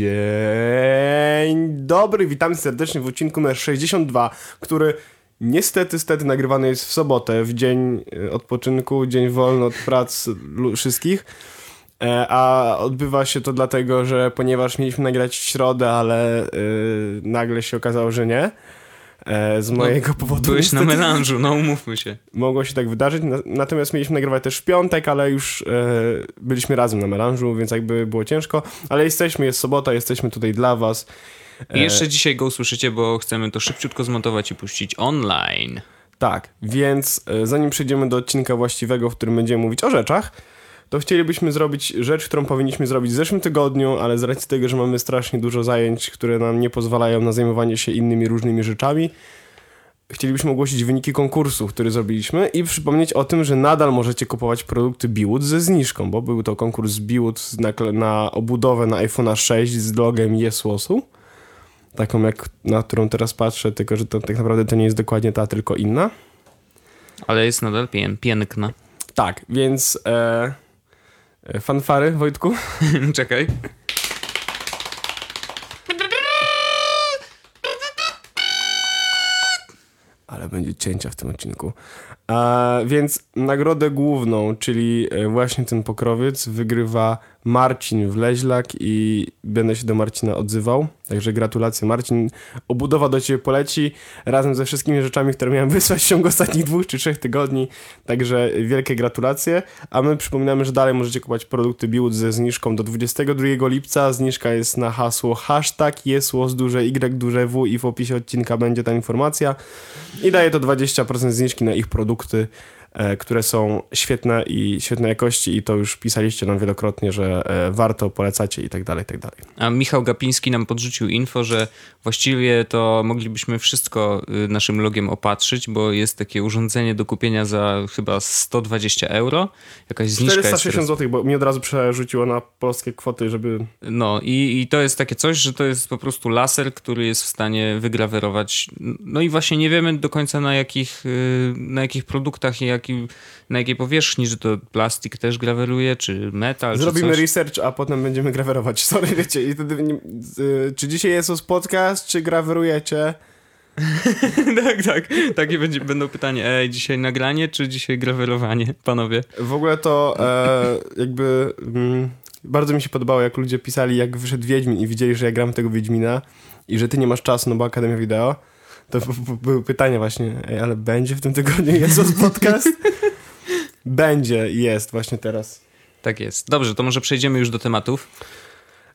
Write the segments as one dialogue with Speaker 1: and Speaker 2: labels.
Speaker 1: Dzień dobry, witam serdecznie w odcinku numer 62, który niestety, stety nagrywany jest w sobotę, w dzień e, odpoczynku, dzień wolny od prac wszystkich. E, a odbywa się to dlatego, że ponieważ mieliśmy nagrać w środę, ale yy, nagle się okazało, że nie. Z no, mojego no, powodu.
Speaker 2: Byłeś na melanżu, no umówmy się.
Speaker 1: Mogło się tak wydarzyć, natomiast mieliśmy nagrywać też w piątek, ale już byliśmy razem na melanżu, więc jakby było ciężko, ale jesteśmy, jest sobota, jesteśmy tutaj dla was.
Speaker 2: I jeszcze dzisiaj go usłyszycie, bo chcemy to szybciutko zmontować i puścić online.
Speaker 1: Tak, więc zanim przejdziemy do odcinka właściwego, w którym będziemy mówić o rzeczach, to chcielibyśmy zrobić rzecz, którą powinniśmy zrobić w zeszłym tygodniu, ale z racji tego, że mamy strasznie dużo zajęć, które nam nie pozwalają na zajmowanie się innymi różnymi rzeczami, chcielibyśmy ogłosić wyniki konkursu, który zrobiliśmy i przypomnieć o tym, że nadal możecie kupować produkty Biwood ze zniżką, bo był to konkurs Biwood na, na obudowę na iPhone'a 6 z logiem Jesłosu. Taką jak na którą teraz patrzę, tylko że to tak naprawdę to nie jest dokładnie ta, tylko inna.
Speaker 2: Ale jest nadal pię piękna.
Speaker 1: Tak, więc E, fanfary, Wojtku?
Speaker 2: Czekaj.
Speaker 1: Ale będzie cięcia w tym odcinku. A, więc nagrodę główną, czyli e, właśnie ten pokrowiec, wygrywa Marcin Wleźlak i będę się do Marcina odzywał. Także gratulacje Marcin. Obudowa do Ciebie poleci razem ze wszystkimi rzeczami, które miałem wysłać w ciągu ostatnich dwóch czy trzech tygodni. Także wielkie gratulacje. A my przypominamy, że dalej możecie kupować produkty Biłut ze zniżką do 22 lipca. Zniżka jest na hasło hashtag jesło z duże Y duże W i w opisie odcinka będzie ta informacja. I daje to 20% zniżki na ich produkty. E, które są świetne i świetnej jakości i to już pisaliście nam wielokrotnie, że e, warto, polecacie i tak dalej, i tak dalej.
Speaker 2: A Michał Gapiński nam podrzucił info, że właściwie to moglibyśmy wszystko y, naszym logiem opatrzyć, bo jest takie urządzenie do kupienia za chyba 120 euro. Jakaś zniżka
Speaker 1: 460 zł, bo mi od razu przerzuciło na polskie kwoty, żeby...
Speaker 2: No i, i to jest takie coś, że to jest po prostu laser, który jest w stanie wygrawerować. No i właśnie nie wiemy do końca na jakich, y, na jakich produktach i jak na jakiej powierzchni, że to plastik też graweruje, czy metal,
Speaker 1: Zrobimy
Speaker 2: czy
Speaker 1: research, a potem będziemy grawerować. Sorry, wiecie, i wtedy, nie, y, czy dzisiaj jest podcast, czy grawerujecie?
Speaker 2: tak, tak. Takie będzie, będą pytania, ej, dzisiaj nagranie, czy dzisiaj grawerowanie, panowie?
Speaker 1: W ogóle to e, jakby... Mm, bardzo mi się podobało, jak ludzie pisali, jak wyszedł Wiedźmin i widzieli, że ja gram tego Wiedźmina i że ty nie masz czasu, no bo Akademia Wideo to były pytania właśnie, Ej, ale będzie w tym tygodniu Jezus podcast? będzie, jest właśnie teraz.
Speaker 2: Tak jest. Dobrze, to może przejdziemy już do tematów.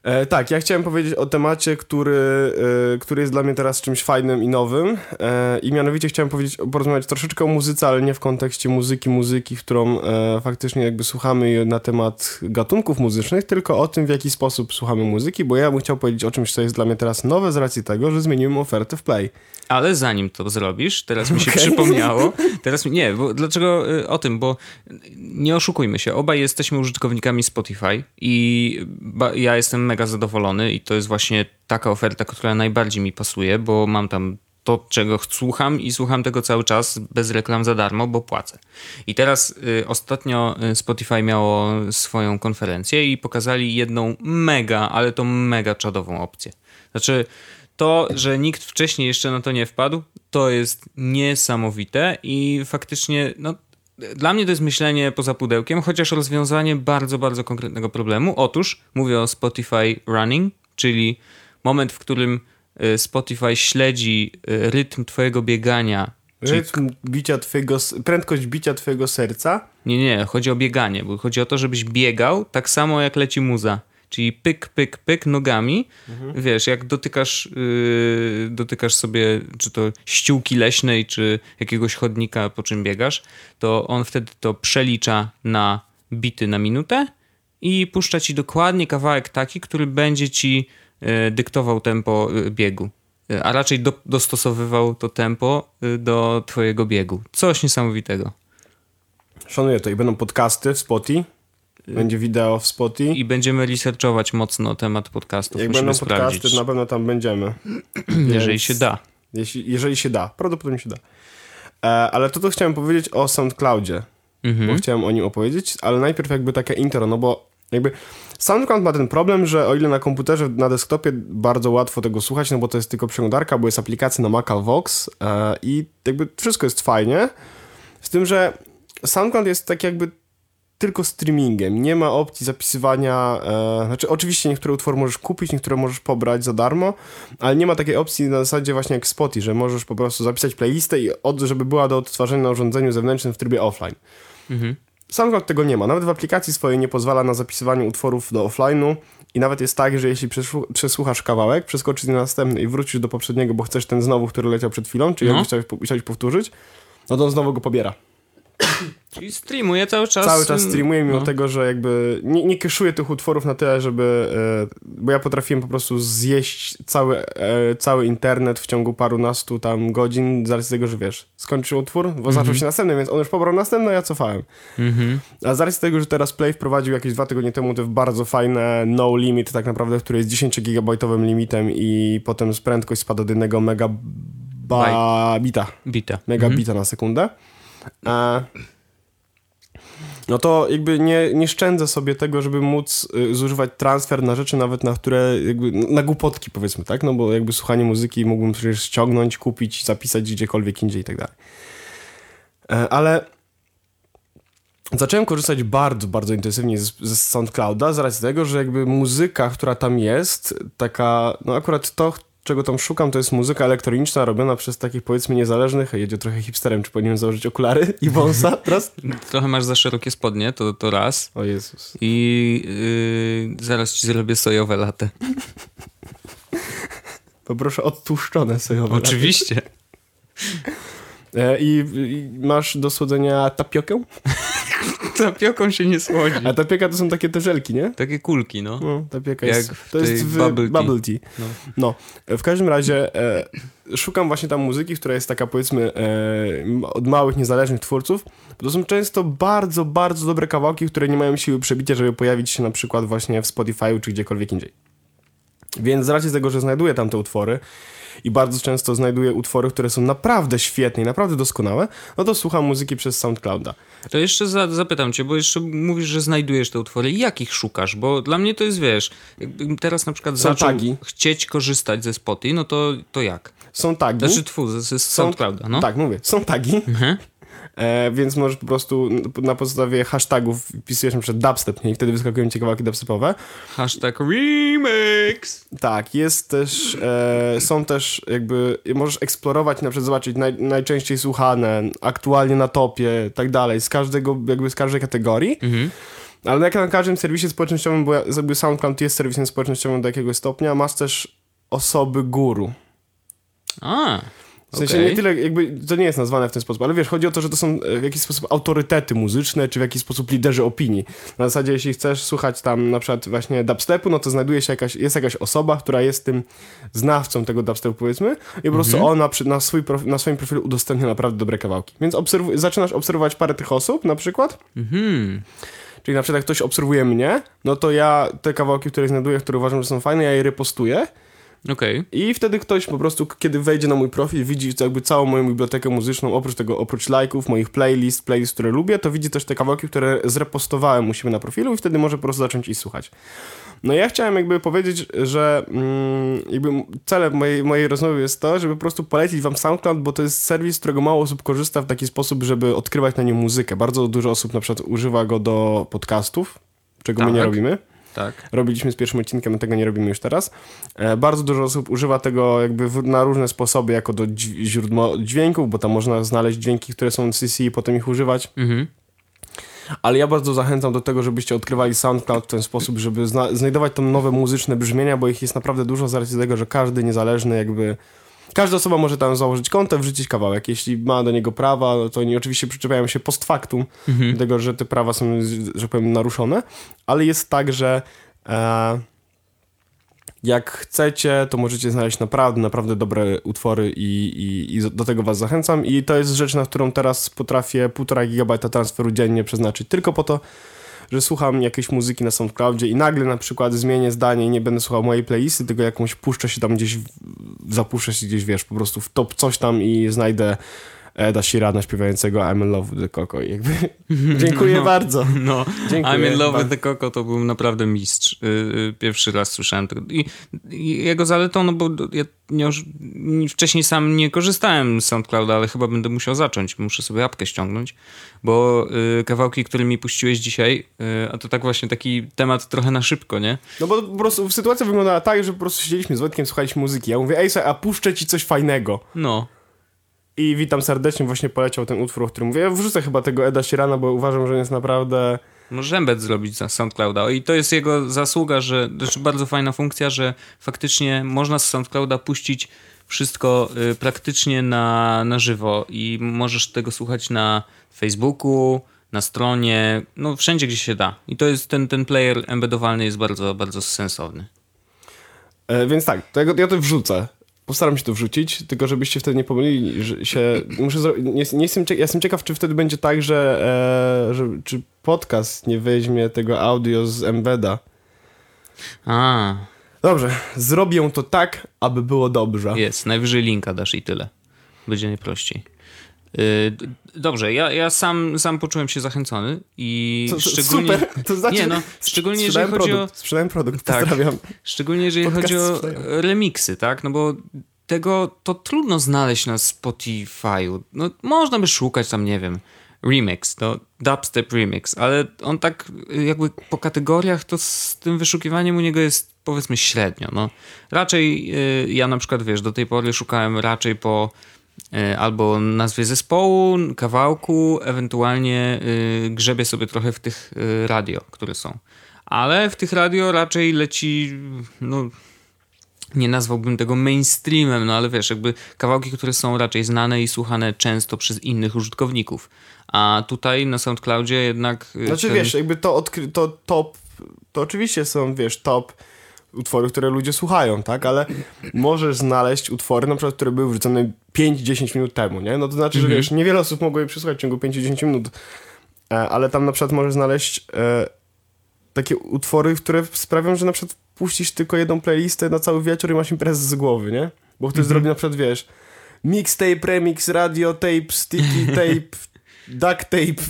Speaker 1: E, tak, ja chciałem powiedzieć o temacie, który, e, który jest dla mnie teraz czymś fajnym i nowym. E, I mianowicie chciałem powiedzieć, porozmawiać troszeczkę o muzyce, ale nie w kontekście muzyki, muzyki, którą e, faktycznie jakby słuchamy na temat gatunków muzycznych, tylko o tym, w jaki sposób słuchamy muzyki, bo ja bym chciał powiedzieć o czymś, co jest dla mnie teraz nowe z racji tego, że zmieniłem ofertę w Play.
Speaker 2: Ale zanim to zrobisz, teraz mi się okay. przypomniało. Teraz mi, nie, bo dlaczego y, o tym? Bo nie oszukujmy się, obaj jesteśmy użytkownikami Spotify i ja jestem mega zadowolony i to jest właśnie taka oferta, która najbardziej mi pasuje, bo mam tam to, czego słucham i słucham tego cały czas bez reklam za darmo, bo płacę. I teraz y, ostatnio y, Spotify miało swoją konferencję i pokazali jedną mega, ale to mega czadową opcję. Znaczy, to, że nikt wcześniej jeszcze na to nie wpadł, to jest niesamowite i faktycznie, no, dla mnie to jest myślenie poza pudełkiem, chociaż rozwiązanie bardzo, bardzo konkretnego problemu. Otóż mówię o Spotify Running, czyli moment, w którym y, Spotify śledzi y, rytm twojego biegania.
Speaker 1: Rytm bicia twojego, prędkość bicia twojego serca?
Speaker 2: Nie, nie, chodzi o bieganie, bo chodzi o to, żebyś biegał tak samo jak leci muza. Czyli pyk, pyk, pyk nogami. Mhm. Wiesz, jak dotykasz, yy, dotykasz sobie czy to ściółki leśnej, czy jakiegoś chodnika, po czym biegasz, to on wtedy to przelicza na bity na minutę i puszcza ci dokładnie kawałek taki, który będzie ci yy, dyktował tempo yy, biegu. Yy, a raczej do, dostosowywał to tempo do twojego biegu. Coś niesamowitego.
Speaker 1: Szanuję to i będą podcasty w Spotify będzie wideo w Spotify.
Speaker 2: I będziemy researchować mocno temat podcastów.
Speaker 1: Jak
Speaker 2: Musimy
Speaker 1: będą sprawdzić. podcasty, na pewno tam będziemy.
Speaker 2: jeżeli się da.
Speaker 1: Jeśli, jeżeli się da. Prawdopodobnie się da. E, ale to, co chciałem powiedzieć o SoundCloudzie, mhm. bo chciałem o nim opowiedzieć, ale najpierw jakby takie intro, no bo Jakby SoundCloud ma ten problem, że o ile na komputerze, na desktopie bardzo łatwo tego słuchać, no bo to jest tylko przeglądarka, bo jest aplikacja na Maca Vox e, i jakby wszystko jest fajnie, z tym, że SoundCloud jest tak jakby tylko streamingiem. Nie ma opcji zapisywania. E, znaczy, oczywiście niektóre utwory możesz kupić, niektóre możesz pobrać za darmo, ale nie ma takiej opcji na zasadzie właśnie jak Spotify, że możesz po prostu zapisać playlistę i od, żeby była do odtwarzania na urządzeniu zewnętrznym w trybie offline.
Speaker 2: Mhm.
Speaker 1: SoundCloud tego nie ma. Nawet w aplikacji swojej nie pozwala na zapisywanie utworów do offline'u i nawet jest tak, że jeśli przesłu- przesłuchasz kawałek, przeskoczysz na następny i wrócisz do poprzedniego, bo chcesz ten znowu, który leciał przed chwilą, czyli
Speaker 2: No.
Speaker 1: jakbyś chciałeś powtórzyć, no to on znowu go pobiera.
Speaker 2: Czyli streamuje cały czas.
Speaker 1: Cały czas streamuję, mimo
Speaker 2: no.
Speaker 1: tego, że jakby nie, nie keszuję tych utworów na tyle, żeby. E, bo ja potrafiłem po prostu zjeść cały, e, cały internet w ciągu parunastu tam godzin, z racji tego, że wiesz, skończył utwór, bo zaczął się następny, więc on już pobrał następny, a ja cofałem.
Speaker 2: Mhm.
Speaker 1: A z racji tego, że teraz Play wprowadził jakieś dwa tygodnie temu te bardzo fajne no limit, tak naprawdę, które jest 10-gigabajtowym limitem i potem z prędkość spada do jednego megabita
Speaker 2: Bita.
Speaker 1: megabita na sekundę. E, no to jakby nie, nie szczędzę sobie tego, żeby móc y, zużywać transfer na rzeczy nawet na które, jakby, na głupotki powiedzmy, tak? No bo jakby słuchanie muzyki mógłbym przecież ściągnąć, kupić, zapisać gdziekolwiek indziej i tak dalej. E, ale zacząłem korzystać bardzo, bardzo intensywnie ze SoundClouda z racji tego, że jakby muzyka, która tam jest, taka, no akurat to, czego tam szukam, to jest muzyka elektroniczna robiona przez takich powiedzmy niezależnych, jedzie trochę hipsterem, czy powinienem założyć okulary i wąsa teraz?
Speaker 2: Trochę masz za szerokie spodnie, to, to raz.
Speaker 1: O Jezus.
Speaker 2: I yy, zaraz ci zrobię sojowe latę.
Speaker 1: Poproszę odtłuszczone sojowe.
Speaker 2: Oczywiście.
Speaker 1: E, I, I masz do słodzenia tapiokę?
Speaker 2: Tapioką się nie słodzi.
Speaker 1: A tapioka to są takie te żelki, nie?
Speaker 2: Takie kulki, no.
Speaker 1: No, tapioka
Speaker 2: Jak
Speaker 1: jest,
Speaker 2: w
Speaker 1: to jest w
Speaker 2: bubble tea.
Speaker 1: bubble tea.
Speaker 2: No.
Speaker 1: No, w każdym razie e, szukam właśnie tam muzyki, która jest taka powiedzmy e, od małych, niezależnych twórców. Bo to są często bardzo, bardzo dobre kawałki, które nie mają siły przebicia, żeby pojawić się na przykład właśnie w Spotify'u czy gdziekolwiek indziej. Więc z racji tego, że znajduję tam te utwory i bardzo często znajduję utwory, które są naprawdę świetne i naprawdę doskonałe, no to słucham muzyki przez SoundClouda.
Speaker 2: To jeszcze za, zapytam cię, bo jeszcze mówisz, że znajdujesz te utwory. Jakich szukasz? Bo dla mnie to jest, wiesz, jakbym teraz na przykład
Speaker 1: Są
Speaker 2: zaczął
Speaker 1: tagi.
Speaker 2: chcieć korzystać ze Spotify, no to, to jak?
Speaker 1: Są tagi.
Speaker 2: Znaczy, tfu, ze, ze SoundClouda, no.
Speaker 1: Tak, mówię. Są tagi.
Speaker 2: Mhm.
Speaker 1: E, więc możesz po prostu na podstawie hashtagów wpisujesz przykład dubstep nie? i wtedy wyskakują ci kawałki dubstepowe.
Speaker 2: Hashtag remix.
Speaker 1: Tak, jest też, e, są też jakby, możesz eksplorować na przykład zobaczyć naj, najczęściej słuchane, aktualnie na topie, tak dalej, z każdego, jakby z każdej kategorii.
Speaker 2: Mhm.
Speaker 1: Ale jak na każdym serwisie społecznościowym, bo ja- jakby SoundCloud jest serwisem społecznościowym do jakiegoś stopnia, masz też osoby guru.
Speaker 2: A,
Speaker 1: W sensie
Speaker 2: okej.
Speaker 1: nie tyle, jakby to nie jest nazwane w ten sposób, ale wiesz, chodzi o to, że to są e, w jakiś sposób autorytety muzyczne, czy w jakiś sposób liderzy opinii. Na zasadzie, jeśli chcesz słuchać tam na przykład właśnie dubstepu, no to znajduje się jakaś, jest jakaś osoba, która jest tym znawcą tego dubstepu, powiedzmy, i po prostu ona przy, na, swój profi, na swoim profilu udostępnia naprawdę dobre kawałki. Więc obserw- zaczynasz obserwować parę tych osób, na przykład,
Speaker 2: Mhm.
Speaker 1: czyli na przykład jak ktoś obserwuje mnie, no to ja te kawałki, które znajduję, które uważam, że są fajne, ja je repostuję,
Speaker 2: Okej.
Speaker 1: i wtedy ktoś po prostu, kiedy wejdzie na mój profil, widzi jakby całą moją bibliotekę muzyczną, oprócz tego, oprócz lajków, moich playlist, playlist, które lubię, to widzi też te kawałki, które zrepostowałem u siebie na profilu i wtedy może po prostu zacząć ich słuchać. No ja chciałem jakby powiedzieć, że mm, jakby celem mojej, mojej rozmowy jest to, żeby po prostu polecić wam SoundCloud, bo to jest serwis, którego mało osób korzysta w taki sposób, żeby odkrywać na nim muzykę. Bardzo dużo osób na przykład używa go do podcastów, czego my nie
Speaker 2: Tak.
Speaker 1: robimy
Speaker 2: Tak.
Speaker 1: robiliśmy z pierwszym odcinkiem, my tego nie robimy już teraz. E, bardzo dużo osób używa tego jakby na różne sposoby, jako do źródło dźwięków, bo tam można znaleźć dźwięki, które są CC i potem ich używać.
Speaker 2: Mhm.
Speaker 1: Ale ja bardzo zachęcam do tego, żebyście odkrywali SoundCloud w ten sposób, żeby zna- znajdować tam nowe muzyczne brzmienia, bo ich jest naprawdę dużo z racji tego, że każdy niezależny jakby... Każda osoba może tam założyć konto, wrzucić kawałek. Jeśli ma do niego prawa, no to oni oczywiście przyczepiają się post factum do tego, że te prawa są, że powiem, naruszone. Ale jest tak, że e, jak chcecie, to możecie znaleźć naprawdę, naprawdę dobre utwory i, i, i do tego was zachęcam. I to jest rzecz, na którą teraz potrafię 1,5 gigabajta transferu dziennie przeznaczyć tylko po to, że słucham jakiejś muzyki na SoundCloudzie i nagle na przykład zmienię zdanie i nie będę słuchał mojej playlisty, tylko jakąś puszczę się tam gdzieś, zapuszczę się gdzieś, wiesz, po prostu w top coś tam i znajdę Eda Shirana śpiewającego I'm in love with the Coco. Jakby, dziękuję bardzo.
Speaker 2: No,
Speaker 1: Dziękuję.
Speaker 2: I'm in love with the Coco to był naprawdę mistrz. Y, y, Pierwszy raz słyszałem tego. I, I jego zaletą, no bo ja nie, wcześniej sam nie korzystałem z SoundClouda, ale chyba będę musiał zacząć. Muszę sobie apkę ściągnąć, bo y, kawałki, które mi puściłeś dzisiaj, y, a to tak właśnie taki temat trochę na szybko, nie?
Speaker 1: No bo po prostu sytuacja wyglądała tak, że po prostu siedzieliśmy z Wojtkiem, słuchaliśmy muzyki. Ja mówię, ej, a puszczę ci coś fajnego.
Speaker 2: No,
Speaker 1: I witam serdecznie, właśnie poleciał ten utwór, o którym mówię. Ja wrzucę chyba tego Eda Shirana, bo uważam, że jest naprawdę...
Speaker 2: Może embed zrobić za SoundClouda. I to jest jego zasługa, że znaczy bardzo fajna funkcja, że faktycznie można z SoundClouda puścić wszystko y, praktycznie na, na żywo i możesz tego słuchać na Facebooku, na stronie, no wszędzie, gdzie się da. I to jest ten, ten player embedowalny jest bardzo, bardzo sensowny.
Speaker 1: E, więc tak, to ja, ja to wrzucę. Postaram się to wrzucić, tylko żebyście wtedy nie pomylili, że się... Muszę nie, nie jestem, ja jestem ciekaw, czy wtedy będzie tak, że, e, że czy podcast nie weźmie tego audio z embeda.
Speaker 2: A,
Speaker 1: Dobrze, zrobię to tak, aby było dobrze.
Speaker 2: jest. Najwyżej linka dasz i tyle. Będzie najprościej. Y, Dobrze, ja, ja sam, sam poczułem się zachęcony i
Speaker 1: To- to
Speaker 2: szczególnie...
Speaker 1: Super, to znaczy...
Speaker 2: Nie no, szczególnie jeżeli chodzi o...
Speaker 1: produkt, Sprzedałem produkt,
Speaker 2: Tak.
Speaker 1: pozdrawiam.
Speaker 2: Szczególnie jeżeli
Speaker 1: Podcast
Speaker 2: chodzi o
Speaker 1: sprzedają.
Speaker 2: remiksy, tak? No bo tego to trudno znaleźć na Spotify'u. No można by szukać tam, nie wiem, remix, to dubstep remix, ale on tak y, jakby po kategoriach to z tym wyszukiwaniem u niego jest powiedzmy średnio, no. Raczej y, ja na przykład, wiesz, do tej pory szukałem raczej po albo nazwie zespołu, kawałku, ewentualnie y, grzebię sobie trochę w tych y, radio, które są. Ale w tych radio raczej leci, no nie nazwałbym tego mainstreamem, no ale wiesz, jakby kawałki, które są raczej znane i słuchane często przez innych użytkowników. A tutaj na SoundCloudzie jednak...
Speaker 1: Znaczy
Speaker 2: ten-
Speaker 1: wiesz, jakby to, odkry- to top, to oczywiście są, wiesz, top utwory, które ludzie słuchają, tak? Ale możesz znaleźć utwory, na przykład, które były wrzucone 5-10 minut temu, nie? No to znaczy, że wiesz, niewiele osób mogło je przesłuchać w ciągu 5-10 minut, e, ale tam na przykład możesz znaleźć e, takie utwory, które sprawią, że na przykład puścisz tylko jedną playlistę na cały wieczór i masz imprezę z głowy, nie? Bo ktoś zrobi na przykład, wiesz, mixtape, remix, radio tape, sticky tape, duct tape,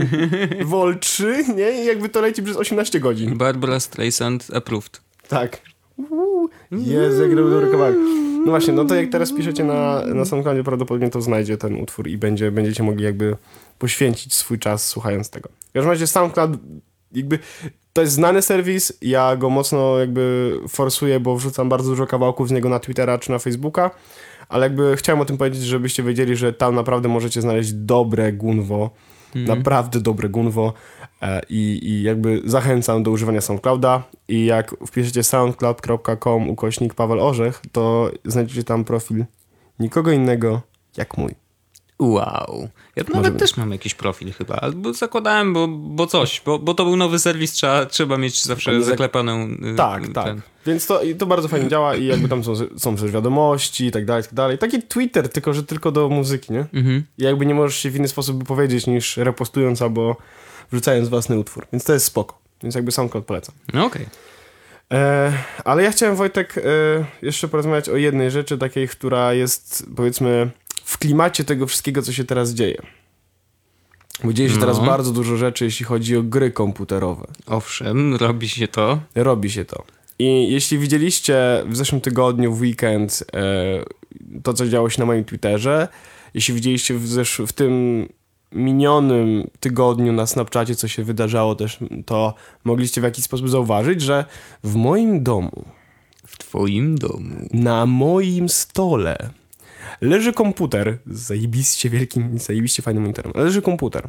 Speaker 1: Vol 3, nie? I jakby to leci przez 18 godzin.
Speaker 2: Barbara Streisand approved.
Speaker 1: Tak. Jezu, jak dobry kawałek. No właśnie, no to jak teraz piszecie na, na SoundCloudzie, prawdopodobnie to znajdzie ten utwór i będzie, będziecie mogli jakby poświęcić swój czas słuchając tego. W każdym razie SoundCloud jakby to jest znany serwis, ja go mocno jakby forsuję, bo wrzucam bardzo dużo kawałków z niego na Twittera czy na Facebooka, ale jakby chciałem o tym powiedzieć, żebyście wiedzieli, że tam naprawdę możecie znaleźć dobre gunwo, naprawdę dobre gunwo e, i, i jakby zachęcam do używania SoundClouda i jak wpiszecie soundcloud.com ukośnik Paweł Orzech, to znajdziecie tam profil nikogo innego jak mój.
Speaker 2: Wow. Ja
Speaker 1: Może
Speaker 2: nawet
Speaker 1: być.
Speaker 2: też mam jakiś profil chyba, albo zakładałem, bo, bo coś, bo, bo to był nowy serwis, trzeba, trzeba mieć zawsze
Speaker 1: zak-
Speaker 2: zaklepaną... y,
Speaker 1: Tak,
Speaker 2: y,
Speaker 1: tak.
Speaker 2: ten-
Speaker 1: Więc to, i to bardzo fajnie działa i jakby tam są, są też wiadomości i tak dalej, i tak dalej. Taki Twitter, tylko że tylko do muzyki, nie?
Speaker 2: Mhm.
Speaker 1: I jakby nie możesz się w inny sposób wypowiedzieć niż repostując albo wrzucając własny utwór. Więc to jest spoko. Więc jakby SoundCloud polecam.
Speaker 2: No okej.
Speaker 1: E, ale ja chciałem, Wojtek, e, jeszcze porozmawiać o jednej rzeczy takiej, która jest, powiedzmy, w klimacie tego wszystkiego, co się teraz dzieje. Bo dzieje się
Speaker 2: No.
Speaker 1: teraz bardzo dużo rzeczy, jeśli chodzi o gry komputerowe.
Speaker 2: Owszem, robi się to.
Speaker 1: Robi się to. I jeśli widzieliście w zeszłym tygodniu, w weekend, e, to, co działo się na moim Twitterze, jeśli widzieliście w, zesz- w tym minionym tygodniu na Snapchacie, co się wydarzało też, to mogliście w jakiś sposób zauważyć, że w moim domu,
Speaker 2: W twoim domu.
Speaker 1: na moim stole leży komputer z zajebiście wielkim, zajebiście fajnym monitorem. Leży komputer.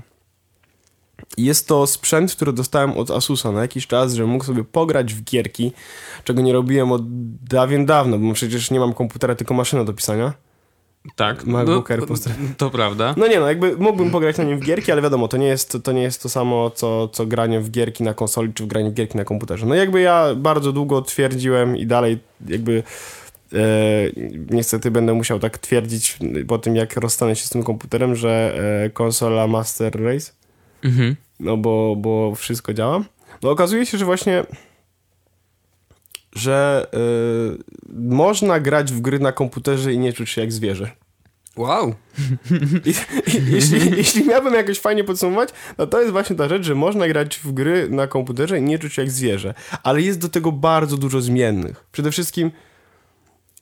Speaker 1: Jest to sprzęt, który dostałem od Asusa na jakiś czas, że mógł sobie pograć w gierki, czego nie robiłem od dawien dawno, bo przecież nie mam komputera, tylko maszynę do pisania.
Speaker 2: Tak.
Speaker 1: MacBooker,
Speaker 2: no,
Speaker 1: pozdrawiam.
Speaker 2: to prawda.
Speaker 1: No nie no, jakby mógłbym pograć na nim w gierki, ale wiadomo, to nie jest to, nie jest to samo, co, co granie w gierki na konsoli, czy w granie w gierki na komputerze. No jakby ja bardzo długo twierdziłem i dalej jakby niestety będę musiał tak twierdzić po tym, jak rozstanę się z tym komputerem, że e, konsola Master Race,
Speaker 2: Mhm.
Speaker 1: no bo, bo wszystko działa. No okazuje się, że właśnie że e, można grać w gry na komputerze i nie czuć się jak zwierzę.
Speaker 2: Wow.
Speaker 1: I, i, jeśli, jeśli miałbym jakoś fajnie podsumować, no to jest właśnie ta rzecz, że można grać w gry na komputerze i nie czuć się jak zwierzę. Ale jest do tego bardzo dużo zmiennych. Przede wszystkim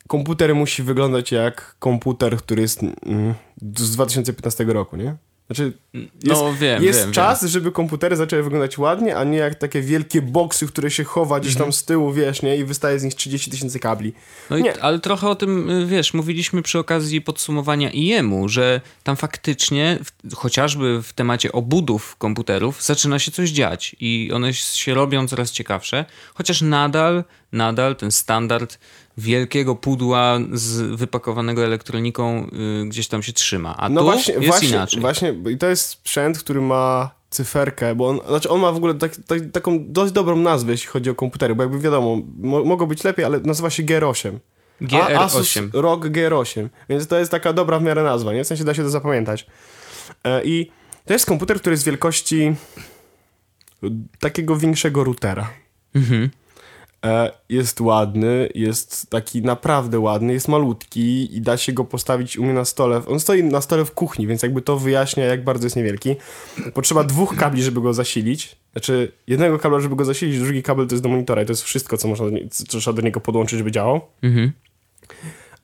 Speaker 1: komputer musi wyglądać jak komputer, który jest mm, z 2015 roku, nie? Znaczy, jest,
Speaker 2: No wiem,
Speaker 1: jest
Speaker 2: wiem,
Speaker 1: czas, żeby komputery zaczęły wyglądać ładnie, a nie jak takie wielkie boksy, które się chowa gdzieś tam z tyłu, wiesz, nie? I wystaje z nich 30 tysięcy kabli.
Speaker 2: No i,
Speaker 1: Nie.
Speaker 2: ale trochę o tym, y, wiesz, mówiliśmy przy okazji podsumowania IEM-u, że tam faktycznie, w, chociażby w temacie obudów komputerów, zaczyna się coś dziać i one się robią coraz ciekawsze, chociaż nadal, nadal ten standard wielkiego pudła z wypakowanego elektroniką y, gdzieś tam się trzyma, a
Speaker 1: No
Speaker 2: tu
Speaker 1: właśnie,
Speaker 2: jest
Speaker 1: właśnie,
Speaker 2: inaczej.
Speaker 1: właśnie, i to jest sprzęt, który ma cyferkę, bo on, znaczy on ma w ogóle tak, tak, taką dość dobrą nazwę, jeśli chodzi o komputery, bo jakby wiadomo, mo, mogło być lepiej, ale nazywa się GR8. A- Asus
Speaker 2: GR8.
Speaker 1: ROG GR8, więc to jest taka dobra w miarę nazwa, nie? W sensie da się to zapamiętać. E, I to jest komputer, który jest wielkości takiego większego routera.
Speaker 2: Mhm.
Speaker 1: E, jest ładny, jest taki naprawdę ładny, jest malutki i da się go postawić u mnie na stole. On stoi na stole w kuchni, więc jakby to wyjaśnia, jak bardzo jest niewielki. Potrzeba dwóch kabli, żeby go zasilić. Znaczy, jednego kabla, żeby go zasilić, drugi kabel to jest do monitora i to jest wszystko, co można do, nie- co trzeba do niego podłączyć, żeby działał.
Speaker 2: Mhm.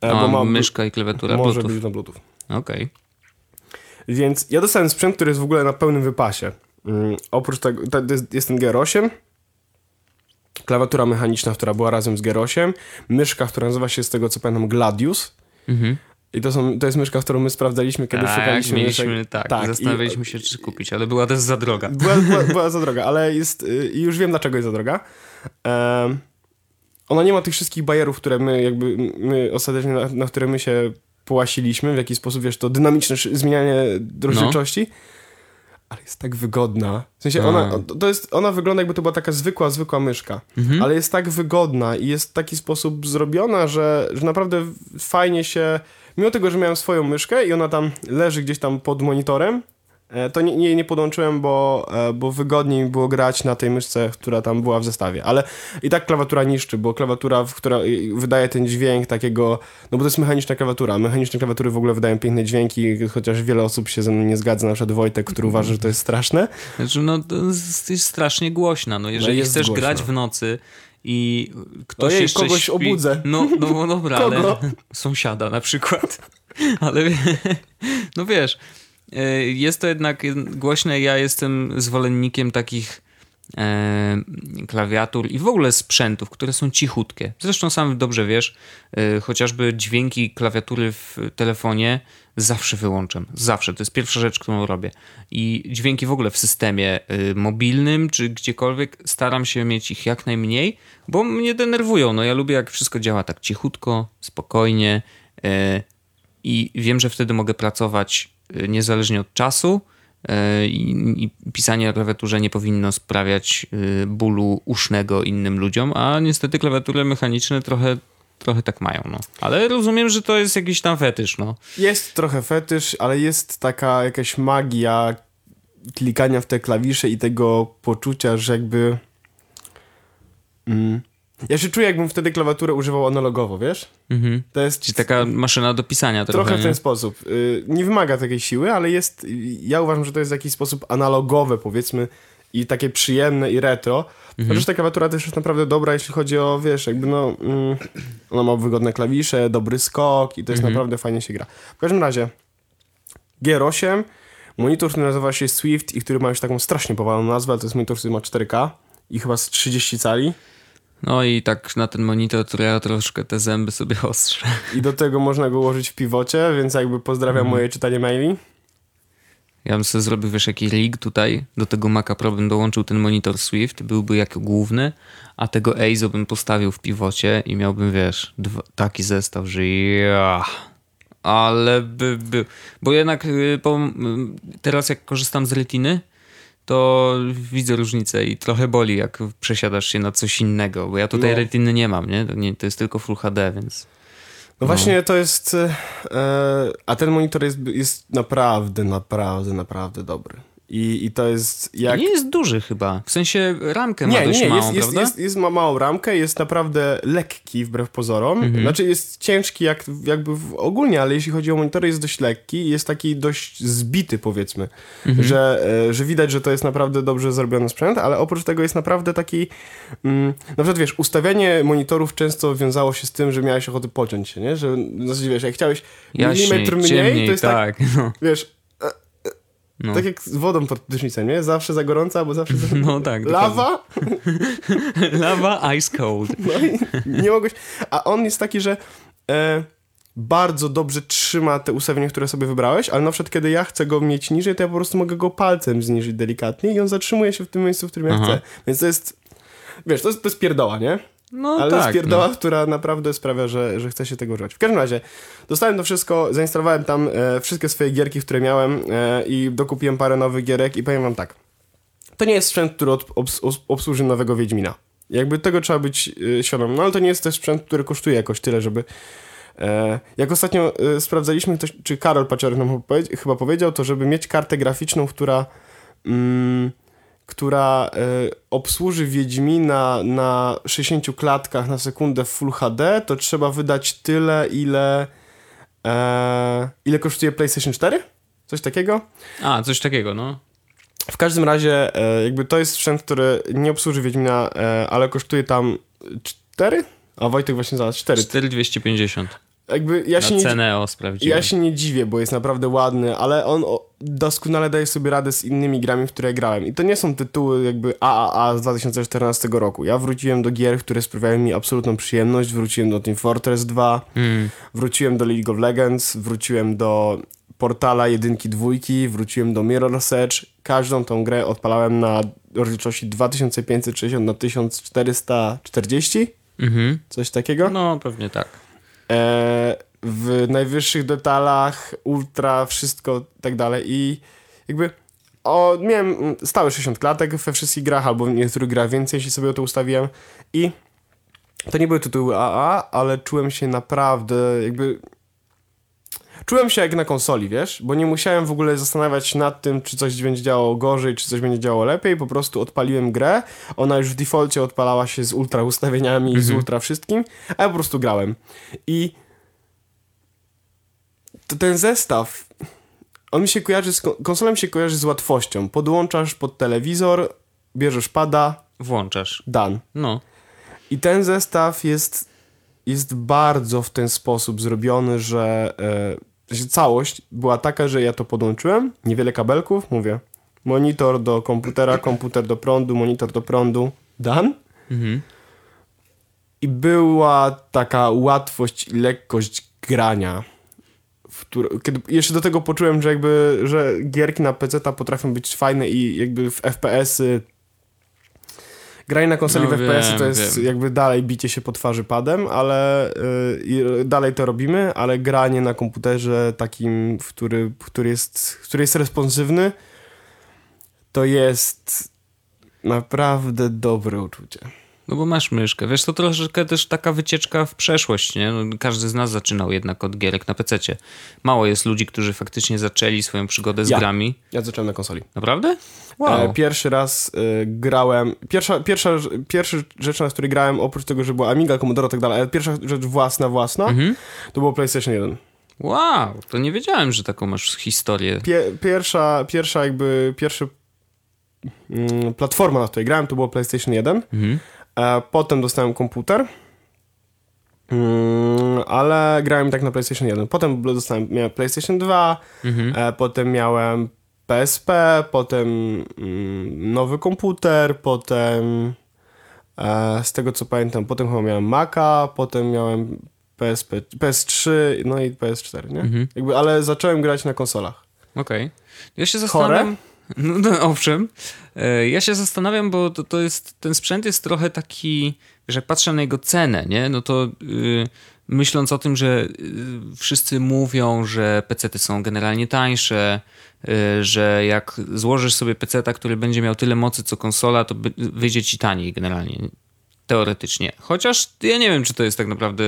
Speaker 1: E,
Speaker 2: A
Speaker 1: ma-
Speaker 2: myszka i klawiatura
Speaker 1: może
Speaker 2: Bluetooth.
Speaker 1: być na Bluetooth.
Speaker 2: Okej.
Speaker 1: Więc ja dostałem sprzęt, który jest w ogóle na pełnym wypasie. Mm, oprócz tego, to jest, jest ten G8, klawiatura mechaniczna, która była razem z G8, myszka, która nazywa się z tego co pamiętam Gladius.
Speaker 2: Mhm.
Speaker 1: I to, są, to jest myszka, którą my sprawdzaliśmy, kiedy
Speaker 2: Tak,
Speaker 1: szukaliśmy
Speaker 2: mieliśmy,
Speaker 1: myszek.
Speaker 2: tak,
Speaker 1: i-
Speaker 2: zastanawialiśmy się, czy kupić, ale była też za droga.
Speaker 1: Była, była, była za droga, ale jest. y, I już wiem, dlaczego jest za droga. Em, ona nie ma tych wszystkich bajerów, które my jakby. My ostatecznie, na, na które my się połasiliśmy, w jaki sposób, wiesz, to dynamiczne zmienianie rozdzielczości. Ale jest tak wygodna. W sensie ona, to- to jest, ona wygląda jakby to była taka zwykła, zwykła myszka. Ale jest tak wygodna i jest w taki sposób zrobiona, że, że naprawdę fajnie się... Mimo tego, że miałem swoją myszkę i ona tam leży gdzieś tam pod monitorem, to nie, nie, nie podłączyłem, bo, e, bo wygodniej było grać na tej myszce, która tam była w zestawie. Ale i tak klawiatura niszczy, bo klawiatura, w- która wydaje ten dźwięk takiego... No bo to jest mechaniczna klawiatura. Mechaniczne klawiatury w ogóle wydają piękne dźwięki, chociaż wiele osób się ze mną nie zgadza, na przykład Wojtek, który uważa, że to jest straszne.
Speaker 2: Znaczy, no to jest strasznie głośna. No, jeżeli
Speaker 1: jest
Speaker 2: chcesz grać w nocy i ktoś
Speaker 1: Ojej,
Speaker 2: jeszcze
Speaker 1: kogoś
Speaker 2: śpi,
Speaker 1: obudzę.
Speaker 2: No, no bo dobra,
Speaker 1: Kogo?
Speaker 2: ale sąsiada na przykład. Ale no wiesz, e, jest to jednak głośne. Ja jestem zwolennikiem takich e, klawiatur i w ogóle sprzętów, które są cichutkie. Zresztą sam dobrze wiesz, e, chociażby dźwięki klawiatury w telefonie zawsze wyłączam. Zawsze. To jest pierwsza rzecz, którą robię. I dźwięki w ogóle w systemie mobilnym czy gdziekolwiek staram się mieć ich jak najmniej, bo mnie denerwują. No ja lubię jak wszystko działa tak cichutko, spokojnie i wiem, że wtedy mogę pracować niezależnie od czasu y, i, i pisanie na klawiaturze nie powinno sprawiać y, bólu usznego innym ludziom, a niestety klawiatury mechaniczne trochę trochę tak mają, no. Ale rozumiem, że to jest jakiś tam fetysz, no.
Speaker 1: Jest trochę fetysz, ale jest taka jakaś magia klikania w te klawisze i tego poczucia, że jakby... Mm. Ja się czuję, jakbym wtedy klawiaturę używał analogowo, wiesz?
Speaker 2: Mhm.
Speaker 1: To jest
Speaker 2: Czyli taka maszyna do pisania trochę,
Speaker 1: trochę w
Speaker 2: nie?
Speaker 1: ten sposób. Y, Nie wymaga takiej siły, ale jest... Ja uważam, że to jest w jakiś sposób analogowe, powiedzmy, i takie przyjemne i retro.
Speaker 2: Mhm.
Speaker 1: Chociaż ta klawiatura też jest naprawdę dobra, jeśli chodzi o, wiesz, jakby no... Mm, ona ma wygodne klawisze, dobry skok i to jest
Speaker 2: Mhm.
Speaker 1: naprawdę fajnie się gra. W każdym razie, G8, monitor, który nazywa się Swift i który ma już taką strasznie powaloną nazwę, ale to jest monitor, który ma 4K i chyba z 30 cali.
Speaker 2: No i tak na ten monitor, to ja troszkę te zęby sobie ostrzę.
Speaker 1: I do tego można go ułożyć w piwocie, więc jakby pozdrawiam
Speaker 2: Mhm.
Speaker 1: moje czytanie maili.
Speaker 2: Ja bym sobie zrobił, wiesz, jaki rig tutaj, do tego Maca Pro bym dołączył ten monitor Swift, byłby jako główny, a tego EIZO bym postawił w piwocie i miałbym, wiesz, dwa, taki zestaw, że ja... Ale by był... Bo jednak y, po, y, teraz jak korzystam z retiny, to widzę różnicę i trochę boli, jak przesiadasz się na coś innego, bo ja tutaj
Speaker 1: No.
Speaker 2: retiny nie mam, nie? To, nie? to jest tylko Full HD, więc...
Speaker 1: No właśnie to jest... E, a ten monitor jest, jest naprawdę, naprawdę, naprawdę dobry. I, I to jest jak...
Speaker 2: Nie jest duży chyba. W sensie ramkę ma
Speaker 1: Nie,
Speaker 2: dość
Speaker 1: nie,
Speaker 2: małą,
Speaker 1: jest, jest,
Speaker 2: prawda?
Speaker 1: jest, jest, ma małą ramkę, jest naprawdę lekki wbrew pozorom.
Speaker 2: Mhm.
Speaker 1: Znaczy jest ciężki jak, jakby ogólnie, ale jeśli chodzi o monitory jest dość lekki, jest taki dość zbity powiedzmy,
Speaker 2: Mhm.
Speaker 1: że, e, że widać, że to jest naprawdę dobrze zrobiony sprzęt, ale oprócz tego jest naprawdę taki, mm, na przykład wiesz, ustawianie monitorów często wiązało się z tym, że miałeś ochotę pociąć się, nie? Że w zasadzie wiesz, jak chciałeś
Speaker 2: Jaśniej,
Speaker 1: milimetr mniej,
Speaker 2: ciemniej,
Speaker 1: to jest tak,
Speaker 2: tak. No,
Speaker 1: wiesz,
Speaker 2: no.
Speaker 1: tak jak z wodą pod prysznicem, nie? Zawsze za gorąca, albo zawsze za...
Speaker 2: No tak,
Speaker 1: Lawa,
Speaker 2: Lawa ice cold.
Speaker 1: No i nie mogłeś. A on jest taki, że e, bardzo dobrze trzyma te ustawienia, które sobie wybrałeś, ale na przykład kiedy ja chcę go mieć niżej, to ja po prostu mogę go palcem zniżyć delikatnie i on zatrzymuje się w tym miejscu, w którym ja
Speaker 2: Aha.
Speaker 1: chcę. Więc to jest. Wiesz, to jest, to jest pierdoła, nie?
Speaker 2: No
Speaker 1: Ale to
Speaker 2: tak.
Speaker 1: jest pierdoła, która naprawdę sprawia, że, że chce się tego używać. W każdym razie, dostałem to wszystko, zainstalowałem tam e, wszystkie swoje gierki, które miałem e, i dokupiłem parę nowych gierek i powiem wam tak. To nie jest sprzęt, który obs, obs- obsłuży nowego Wiedźmina. Jakby tego trzeba być e, świadom. No ale to nie jest też sprzęt, który kosztuje jakoś tyle, żeby... E, jak ostatnio e, sprawdzaliśmy, ktoś, czy Karol Paczerek nam chyba powiedział, to żeby mieć kartę graficzną, która... Mm, która e, obsłuży Wiedźmina na 60 klatkach na sekundę w Full HD, to trzeba wydać tyle, ile e, ile kosztuje PlayStation 4? Coś takiego?
Speaker 2: A, coś takiego, no.
Speaker 1: W każdym razie e, jakby to jest sprzęt, który nie obsłuży Wiedźmina, e, ale kosztuje tam 4? A Wojtek właśnie zaraz 4.
Speaker 2: 4250.
Speaker 1: Jakby ja się
Speaker 2: Na
Speaker 1: nie
Speaker 2: cenę o sprawdziłem.
Speaker 1: ja się nie dziwię, bo jest naprawdę ładny, ale on doskonale daje sobie radę z innymi grami, w które grałem. I to nie są tytuły jakby AAA z 2014 roku. Ja wróciłem do gier, które sprawiają mi absolutną przyjemność. Wróciłem do Team Fortress 2,
Speaker 2: Mm.
Speaker 1: wróciłem do League of Legends, wróciłem do Portala jedynki, dwójki, wróciłem do Mirror's Edge. Każdą tą grę odpalałem na rozdzielczości 2560 na 1440,
Speaker 2: Mhm.
Speaker 1: coś takiego.
Speaker 2: No, pewnie tak.
Speaker 1: e, w najwyższych detalach, ultra, wszystko tak dalej. I jakby o, miałem mm, stałe 60 klatek we wszystkich grach, albo w niektórych grach więcej, jeśli sobie to ustawiłem. I to nie były tytuły AA, ale czułem się naprawdę jakby czułem się jak na konsoli, wiesz, bo nie musiałem w ogóle zastanawiać nad tym, czy coś będzie działało gorzej, czy coś będzie działało lepiej, po prostu odpaliłem grę, ona już w defaulcie odpalała się z ultra ustawieniami, z ultra wszystkim, a ja po prostu grałem. I to ten zestaw, on mi się kojarzy z, kon- konsola mi się kojarzy z łatwością. Podłączasz pod telewizor, bierzesz pada,
Speaker 2: Włączasz.
Speaker 1: done.
Speaker 2: No.
Speaker 1: I ten zestaw jest, jest bardzo w ten sposób zrobiony, że, e, że całość była taka, że ja to podłączyłem, niewiele kabelków, mówię, monitor do komputera, komputer do prądu, monitor do prądu, done.
Speaker 2: Mhm.
Speaker 1: I była taka łatwość i lekkość grania. W któr- kiedy jeszcze do tego poczułem, że jakby, że gierki na PC potrafią być fajne i jakby w FPS-y granie na konsoli
Speaker 2: No
Speaker 1: w FPS-y to jest
Speaker 2: wiem.
Speaker 1: jakby dalej bicie się po twarzy padem, ale y, i dalej to robimy, ale granie na komputerze takim, w który, który, jest, który jest responsywny to jest naprawdę dobre uczucie.
Speaker 2: No bo masz myszkę. Wiesz, to troszeczkę też taka wycieczka w przeszłość, nie? No, każdy z nas zaczynał jednak od gierek na PC-cie. Mało jest ludzi, którzy faktycznie zaczęli swoją przygodę z
Speaker 1: Ja.
Speaker 2: grami.
Speaker 1: Ja zacząłem na konsoli.
Speaker 2: Naprawdę?
Speaker 1: E, Pierwszy raz e, grałem. Pierwsza, pierwsza, pierwsza rzecz, na której grałem, oprócz tego, że była Amiga, Commodore i tak dalej, ale pierwsza rzecz własna, własna,
Speaker 2: Mhm.
Speaker 1: to było PlayStation 1.
Speaker 2: Wow, to nie wiedziałem, że taką masz historię.
Speaker 1: Pie, pierwsza, pierwsza jakby, pierwsza mm, platforma, na której grałem, to było PlayStation 1.
Speaker 2: Mhm.
Speaker 1: E, potem dostałem komputer. Mm, ale grałem tak na PlayStation 1. Potem dostałem, miałem PlayStation 2,
Speaker 2: Mhm.
Speaker 1: e, potem miałem PSP, potem mm, nowy komputer, potem e, z tego co pamiętam, potem chyba miałem Maca, potem miałem PSP, PS3, no i PS4, nie?
Speaker 2: Mhm.
Speaker 1: Jakby, ale zacząłem grać na konsolach.
Speaker 2: Okej. Ja się zastanawiam... No, no owszem. E, Ja się zastanawiam, bo to, to jest, ten sprzęt jest trochę taki, że jak patrzę na jego cenę, nie? No to y, myśląc o tym, że y, wszyscy mówią, że PC-ty są generalnie tańsze, y, że jak złożysz sobie PC-ta, który będzie miał tyle mocy co konsola, to by- wyjdzie ci taniej generalnie. Teoretycznie. Chociaż ja nie wiem, czy to jest tak naprawdę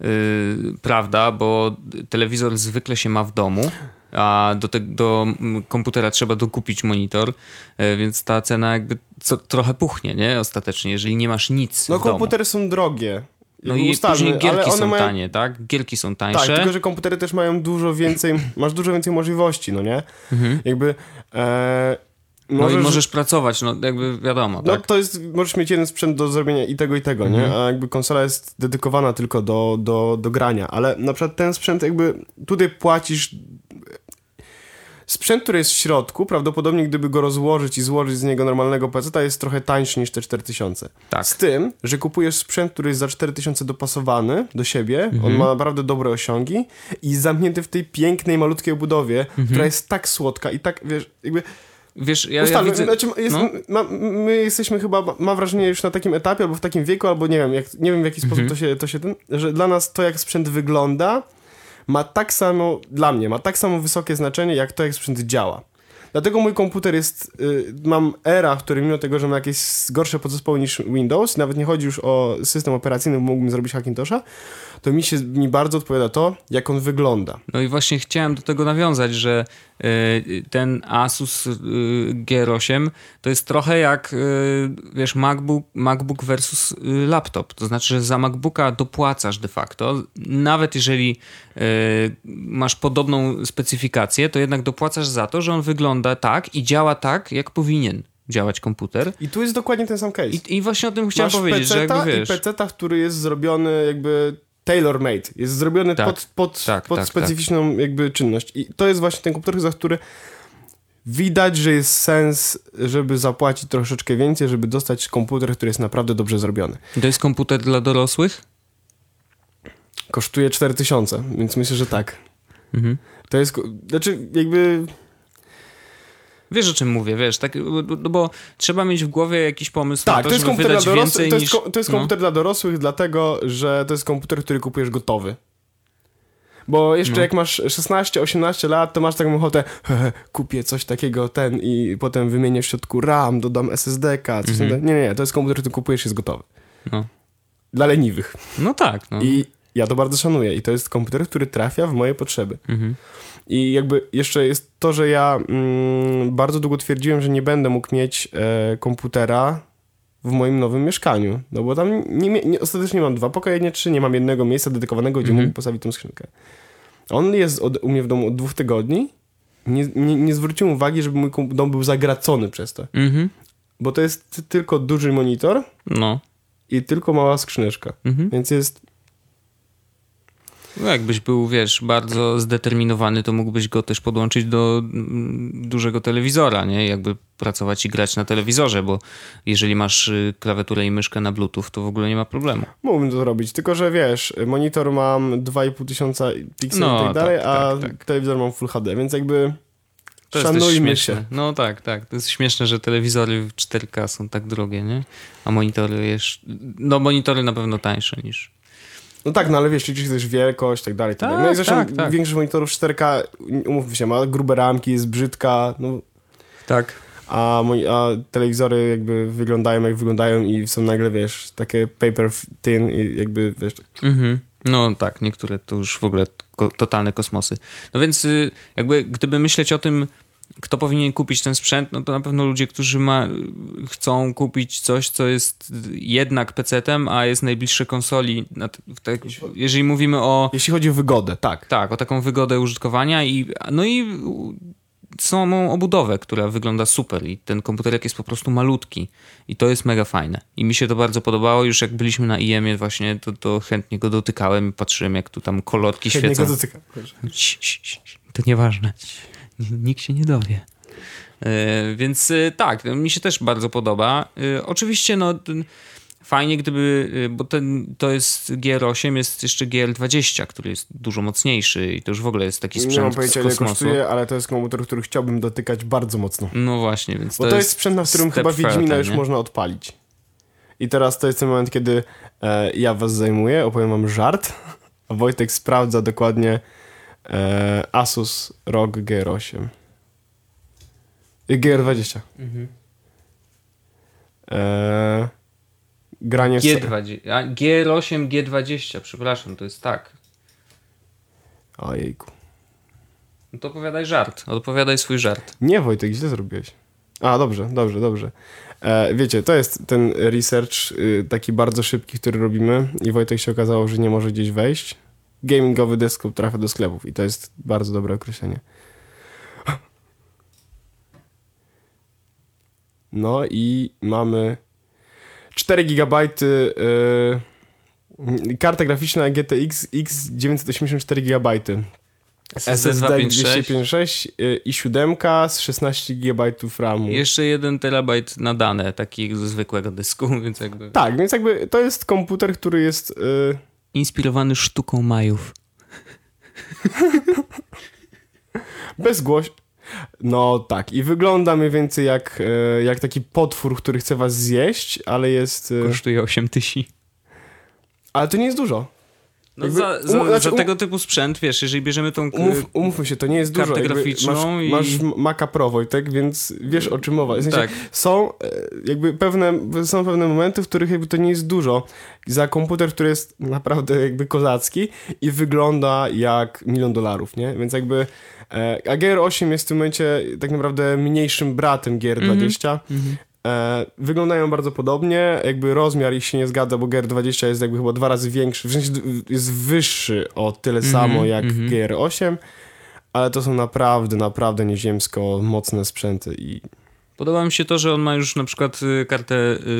Speaker 2: y, prawda, bo telewizor zwykle się ma w domu. A do, te, do komputera trzeba dokupić monitor, e, więc ta cena jakby co, trochę puchnie, nie? Ostatecznie, jeżeli nie masz nic
Speaker 1: No
Speaker 2: w domu.
Speaker 1: komputery są drogie.
Speaker 2: No i
Speaker 1: ustalmy,
Speaker 2: później
Speaker 1: ale
Speaker 2: gierki są
Speaker 1: mają...
Speaker 2: tanie, tak? Gierki są
Speaker 1: Tak,
Speaker 2: tańsze.
Speaker 1: tylko że komputery też mają dużo więcej, masz dużo więcej możliwości, no nie? Jakby e,
Speaker 2: no
Speaker 1: możesz,
Speaker 2: i możesz pracować, no jakby wiadomo,
Speaker 1: no
Speaker 2: tak?
Speaker 1: to jest, możesz mieć jeden sprzęt do zrobienia i tego i tego, nie?
Speaker 2: Mhm.
Speaker 1: A jakby konsola jest dedykowana tylko do, do, do grania, ale na przykład ten sprzęt jakby tutaj płacisz Sprzęt, który jest w środku, prawdopodobnie gdyby go rozłożyć i złożyć z niego normalnego PC, jest trochę tańszy niż te 4000.
Speaker 2: Tak.
Speaker 1: Z tym, że kupujesz sprzęt, który jest za 4000 dopasowany do siebie,
Speaker 2: Mhm.
Speaker 1: on ma naprawdę dobre osiągi i zamknięty w tej pięknej, malutkiej obudowie,
Speaker 2: Mhm.
Speaker 1: która jest tak słodka i tak, wiesz, jakby...
Speaker 2: Wiesz, ja, ja
Speaker 1: Ustalmy,
Speaker 2: widzę...
Speaker 1: znaczy, jest,
Speaker 2: no.
Speaker 1: ma, my jesteśmy chyba, mam wrażenie, już na takim etapie, albo w takim wieku, albo nie wiem, jak, nie wiem w jaki
Speaker 2: Mhm.
Speaker 1: sposób to się, to się ten, że dla nas to, jak sprzęt wygląda, ma tak samo, dla mnie, ma tak samo wysokie znaczenie, jak to, jak sprzęt działa. Dlatego mój komputer jest, y, mam era, w którym mimo tego, że ma jakieś gorsze podzespoły niż Windows, nawet nie chodzi już o system operacyjny, mógłbym zrobić Hackintosha, to mi się, mi bardzo odpowiada to, jak on wygląda.
Speaker 2: No i właśnie chciałem do tego nawiązać, że y, ten Asus y, G8 to jest trochę jak, y, wiesz, MacBook, MacBook versus y, laptop. To znaczy, że za MacBooka dopłacasz de facto. Nawet jeżeli y, masz podobną specyfikację, to jednak dopłacasz za to, że on wygląda tak i działa tak, jak powinien działać komputer.
Speaker 1: I tu jest dokładnie ten sam case.
Speaker 2: I, i właśnie o tym chciałem
Speaker 1: Masz
Speaker 2: powiedzieć, że jakby wiesz...
Speaker 1: i peceta, który jest zrobiony jakby tailor-made. Jest zrobiony
Speaker 2: Tak.
Speaker 1: pod, pod,
Speaker 2: Tak,
Speaker 1: pod
Speaker 2: tak,
Speaker 1: specyficzną jakby czynność. I to jest właśnie ten komputer, za który widać, że jest sens, żeby zapłacić troszeczkę więcej, żeby dostać komputer, który jest naprawdę dobrze zrobiony.
Speaker 2: To jest komputer dla dorosłych?
Speaker 1: Kosztuje 4000, więc myślę, że tak.
Speaker 2: Mhm.
Speaker 1: To jest, znaczy jakby...
Speaker 2: Wiesz o czym mówię, wiesz, tak, no bo trzeba mieć w głowie jakiś pomysł na
Speaker 1: Tak,
Speaker 2: to,
Speaker 1: to jest
Speaker 2: żeby
Speaker 1: komputer dla dorosłych, to jest,
Speaker 2: niż...
Speaker 1: to jest
Speaker 2: no.
Speaker 1: komputer dla dorosłych, dlatego, że to jest komputer, który kupujesz gotowy. Bo jeszcze
Speaker 2: No.
Speaker 1: jak masz 16-18 lat, to masz taką ochotę, kupię coś takiego, ten i potem wymienię w środku RAM, dodam SSD-ka, coś
Speaker 2: Mhm.
Speaker 1: nie, nie, to jest komputer, który kupujesz jest gotowy.
Speaker 2: No.
Speaker 1: Dla leniwych.
Speaker 2: no tak, no.
Speaker 1: I ja to bardzo szanuję i to jest komputer, który trafia w moje potrzeby.
Speaker 2: Mhm.
Speaker 1: I jakby jeszcze jest to, że ja mm, bardzo długo twierdziłem, że nie będę mógł mieć e, komputera w moim nowym mieszkaniu. No bo tam nie, nie, ostatecznie mam dwa pokoje, nie trzy, nie mam jednego miejsca dedykowanego, gdzie
Speaker 2: Mhm.
Speaker 1: mógłbym postawić tą skrzynkę. On jest od, u mnie w domu od dwóch tygodni. Nie, nie, nie zwróciłem uwagi, żeby mój dom był zagracony przez to.
Speaker 2: Mhm.
Speaker 1: Bo to jest ty- tylko duży monitor
Speaker 2: No.
Speaker 1: i tylko mała skrzyneczka.
Speaker 2: Mhm.
Speaker 1: Więc jest
Speaker 2: No jakbyś był, wiesz, bardzo zdeterminowany, to mógłbyś go też podłączyć do mm, dużego telewizora, nie? Jakby pracować i grać na telewizorze, bo jeżeli masz y, klawiaturę i myszkę na bluetooth, to w ogóle nie ma problemu.
Speaker 1: Mógłbym to zrobić, tylko że wiesz, monitor mam 2,5 tysiąca pikseli
Speaker 2: No,
Speaker 1: i tak dalej,
Speaker 2: tak,
Speaker 1: a
Speaker 2: tak, tak.
Speaker 1: telewizor mam Full HD, więc jakby
Speaker 2: To
Speaker 1: szanujmy
Speaker 2: śmieszne.
Speaker 1: się.
Speaker 2: No tak, tak. To jest śmieszne, że telewizory w 4K są tak drogie, nie? A monitory jeszcze... No monitory na pewno tańsze niż...
Speaker 1: No tak, no ale wiesz, liczysz też wielkość i tak dalej. Tak,
Speaker 2: Tak,
Speaker 1: dalej. no i zresztą
Speaker 2: tak, tak.
Speaker 1: większość monitorów 4K, umówmy się, ma grube ramki, jest brzydka, no,
Speaker 2: Tak.
Speaker 1: a, moi- a telewizory jakby wyglądają jak wyglądają i są nagle, wiesz, takie paper thin i jakby, wiesz,
Speaker 2: Mhm. No tak, niektóre to już w ogóle ko- totalne kosmosy. No więc y, jakby gdyby myśleć o tym, kto powinien kupić ten sprzęt, no to na pewno ludzie, którzy ma, chcą kupić coś, co jest jednak PC-tem, a jest najbliższe konsoli. Tak, jeżeli mówimy o
Speaker 1: jeśli chodzi o wygodę, tak.
Speaker 2: tak, o taką wygodę użytkowania i no i samą obudowę, która wygląda super i ten komputerek jest po prostu malutki i to jest mega fajne. I mi się to bardzo podobało, już jak byliśmy na IEM-ie właśnie, to, to chętnie go dotykałem i patrzyłem jak tu tam kolorki
Speaker 1: Chętnie
Speaker 2: świecą.
Speaker 1: go
Speaker 2: cii, To nieważne. N- Nikt się nie dowie. E, Więc e, tak, no, mi się też bardzo podoba. E, Oczywiście, no fajnie gdyby, bo ten, to jest GR8, jest jeszcze GR20, który jest dużo mocniejszy i to już w ogóle jest taki
Speaker 1: Nie mam
Speaker 2: sprzęt
Speaker 1: pojęcia, ile
Speaker 2: kosmosu.
Speaker 1: kosztuje, ale to jest komputer, który chciałbym dotykać bardzo mocno.
Speaker 2: No właśnie, więc
Speaker 1: Bo to, jest sprzęt, na którym chyba Wiedźmina już
Speaker 2: nie?
Speaker 1: można odpalić. I teraz to jest ten moment, kiedy e, ja was zajmuję, opowiem wam żart, a Wojtek sprawdza dokładnie Asus ROG G8. Y, GR20.
Speaker 2: Mhm.
Speaker 1: E, granie w...
Speaker 2: G20, a G8, G20, przepraszam, to jest tak.
Speaker 1: Ojejku.
Speaker 2: No to opowiadaj żart. Odpowiadaj swój żart.
Speaker 1: Nie, Wojtek, źle zrobiłeś. A, dobrze, dobrze, dobrze. E, wiecie, to jest ten research y, taki bardzo szybki, który robimy i Wojtek się okazało, że nie może gdzieś wejść. Gamingowy desktop trafia do sklepów i to jest bardzo dobre określenie. No i mamy 4 GB y, karta graficzna GTX X 984 GB. SSD 256 y, i 7 z 16 GB RAMu.
Speaker 2: Jeszcze jeden terabajt na dane, taki ze zwykłego dysku, więc jakby...
Speaker 1: Tak, więc jakby to jest komputer, który jest... y,
Speaker 2: Inspirowany sztuką Majów.
Speaker 1: bezgłośny. No tak, i wygląda mniej więcej jak, y, jak taki potwór, który chce was zjeść, ale jest... y,
Speaker 2: Kosztuje 8 tysięcy.
Speaker 1: Ale to nie jest dużo.
Speaker 2: No
Speaker 1: Jakby
Speaker 2: za, za,
Speaker 1: um- znaczy,
Speaker 2: za
Speaker 1: um-
Speaker 2: tego typu sprzęt, wiesz, jeżeli bierzemy tą...
Speaker 1: Umów, umówmy się, to nie jest
Speaker 2: kartę
Speaker 1: dużo.
Speaker 2: graficzną
Speaker 1: masz,
Speaker 2: i-
Speaker 1: masz Maca Pro, Wojtek, więc wiesz o czym mowa. W sensie
Speaker 2: Tak.
Speaker 1: Są e, jakby pewne, są pewne momenty, w których jakby to nie jest dużo. Za komputer, który jest naprawdę jakby kozacki i wygląda jak milion dolarów, nie? Więc jakby e, a GR8 jest w tym momencie tak naprawdę mniejszym bratem GR20.
Speaker 2: Mhm.
Speaker 1: E, wyglądają bardzo podobnie, jakby rozmiar ich się nie zgadza, bo GR20 jest jakby chyba dwa razy większy, w sensie jest wyższy o tyle
Speaker 2: Mhm,
Speaker 1: samo jak
Speaker 2: mhm.
Speaker 1: GR8, ale to są naprawdę, naprawdę nieziemsko mocne sprzęty i
Speaker 2: Podoba mi się to, że on ma już na przykład y, kartę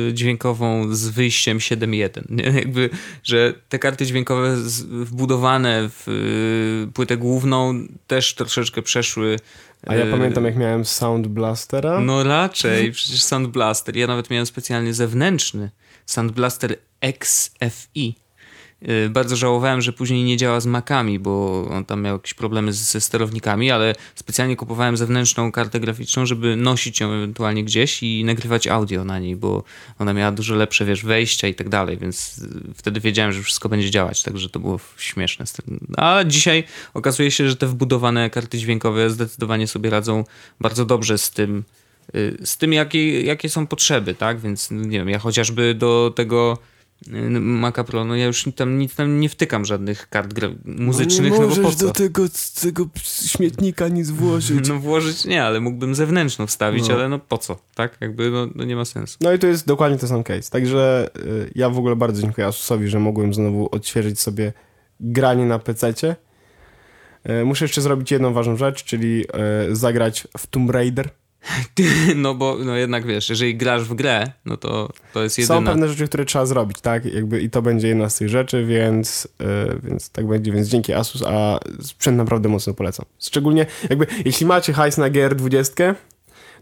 Speaker 2: y, dźwiękową z wyjściem 7.1. Nie? Jakby, że te karty dźwiękowe wbudowane w y, płytę główną też troszeczkę przeszły.
Speaker 1: a ja pamiętam jak miałem Sound Blastera.
Speaker 2: No raczej, przecież Sound Blaster. Ja nawet miałem specjalnie zewnętrzny Sound Blaster XFI. Y, Bardzo żałowałem, że później nie działa z Macami, bo on tam miał jakieś problemy ze sterownikami, ale specjalnie kupowałem zewnętrzną kartę graficzną, żeby nosić ją ewentualnie gdzieś i nagrywać audio na niej, bo ona miała dużo lepsze, wiesz, wejścia i tak dalej, więc y, wtedy wiedziałem, że wszystko będzie działać, także to było śmieszne. A dzisiaj okazuje się, że te wbudowane karty dźwiękowe zdecydowanie sobie radzą bardzo dobrze z tym, y, z tym jakie, jakie są potrzeby, tak? Więc nie wiem, ja chociażby do tego Maca Pro, no ja już tam nic tam nie wtykam żadnych kart muzycznych, no, bo po co?
Speaker 1: tego, tego śmietnika nic włożyć.
Speaker 2: No włożyć nie, ale mógłbym zewnętrzną wstawić,
Speaker 1: No.
Speaker 2: ale no po co, tak? Jakby no, no nie ma sensu.
Speaker 1: No i to jest dokładnie ten sam case. Także y, ja w ogóle bardzo dziękuję Asusowi, że mogłem znowu odświeżyć sobie granie na PC-cie. Y, Muszę jeszcze zrobić jedną ważną rzecz, czyli y, zagrać w Tomb Raider.
Speaker 2: No bo no jednak wiesz, jeżeli grasz w grę, no to to jest
Speaker 1: Są
Speaker 2: jedyna...
Speaker 1: pewne rzeczy, które trzeba zrobić, tak? Jakby I to będzie jedna z tych rzeczy, więc, y, więc tak będzie. Więc dzięki Asus, a sprzęt naprawdę mocno polecam. Szczególnie jakby, jeśli macie hajs na GR20,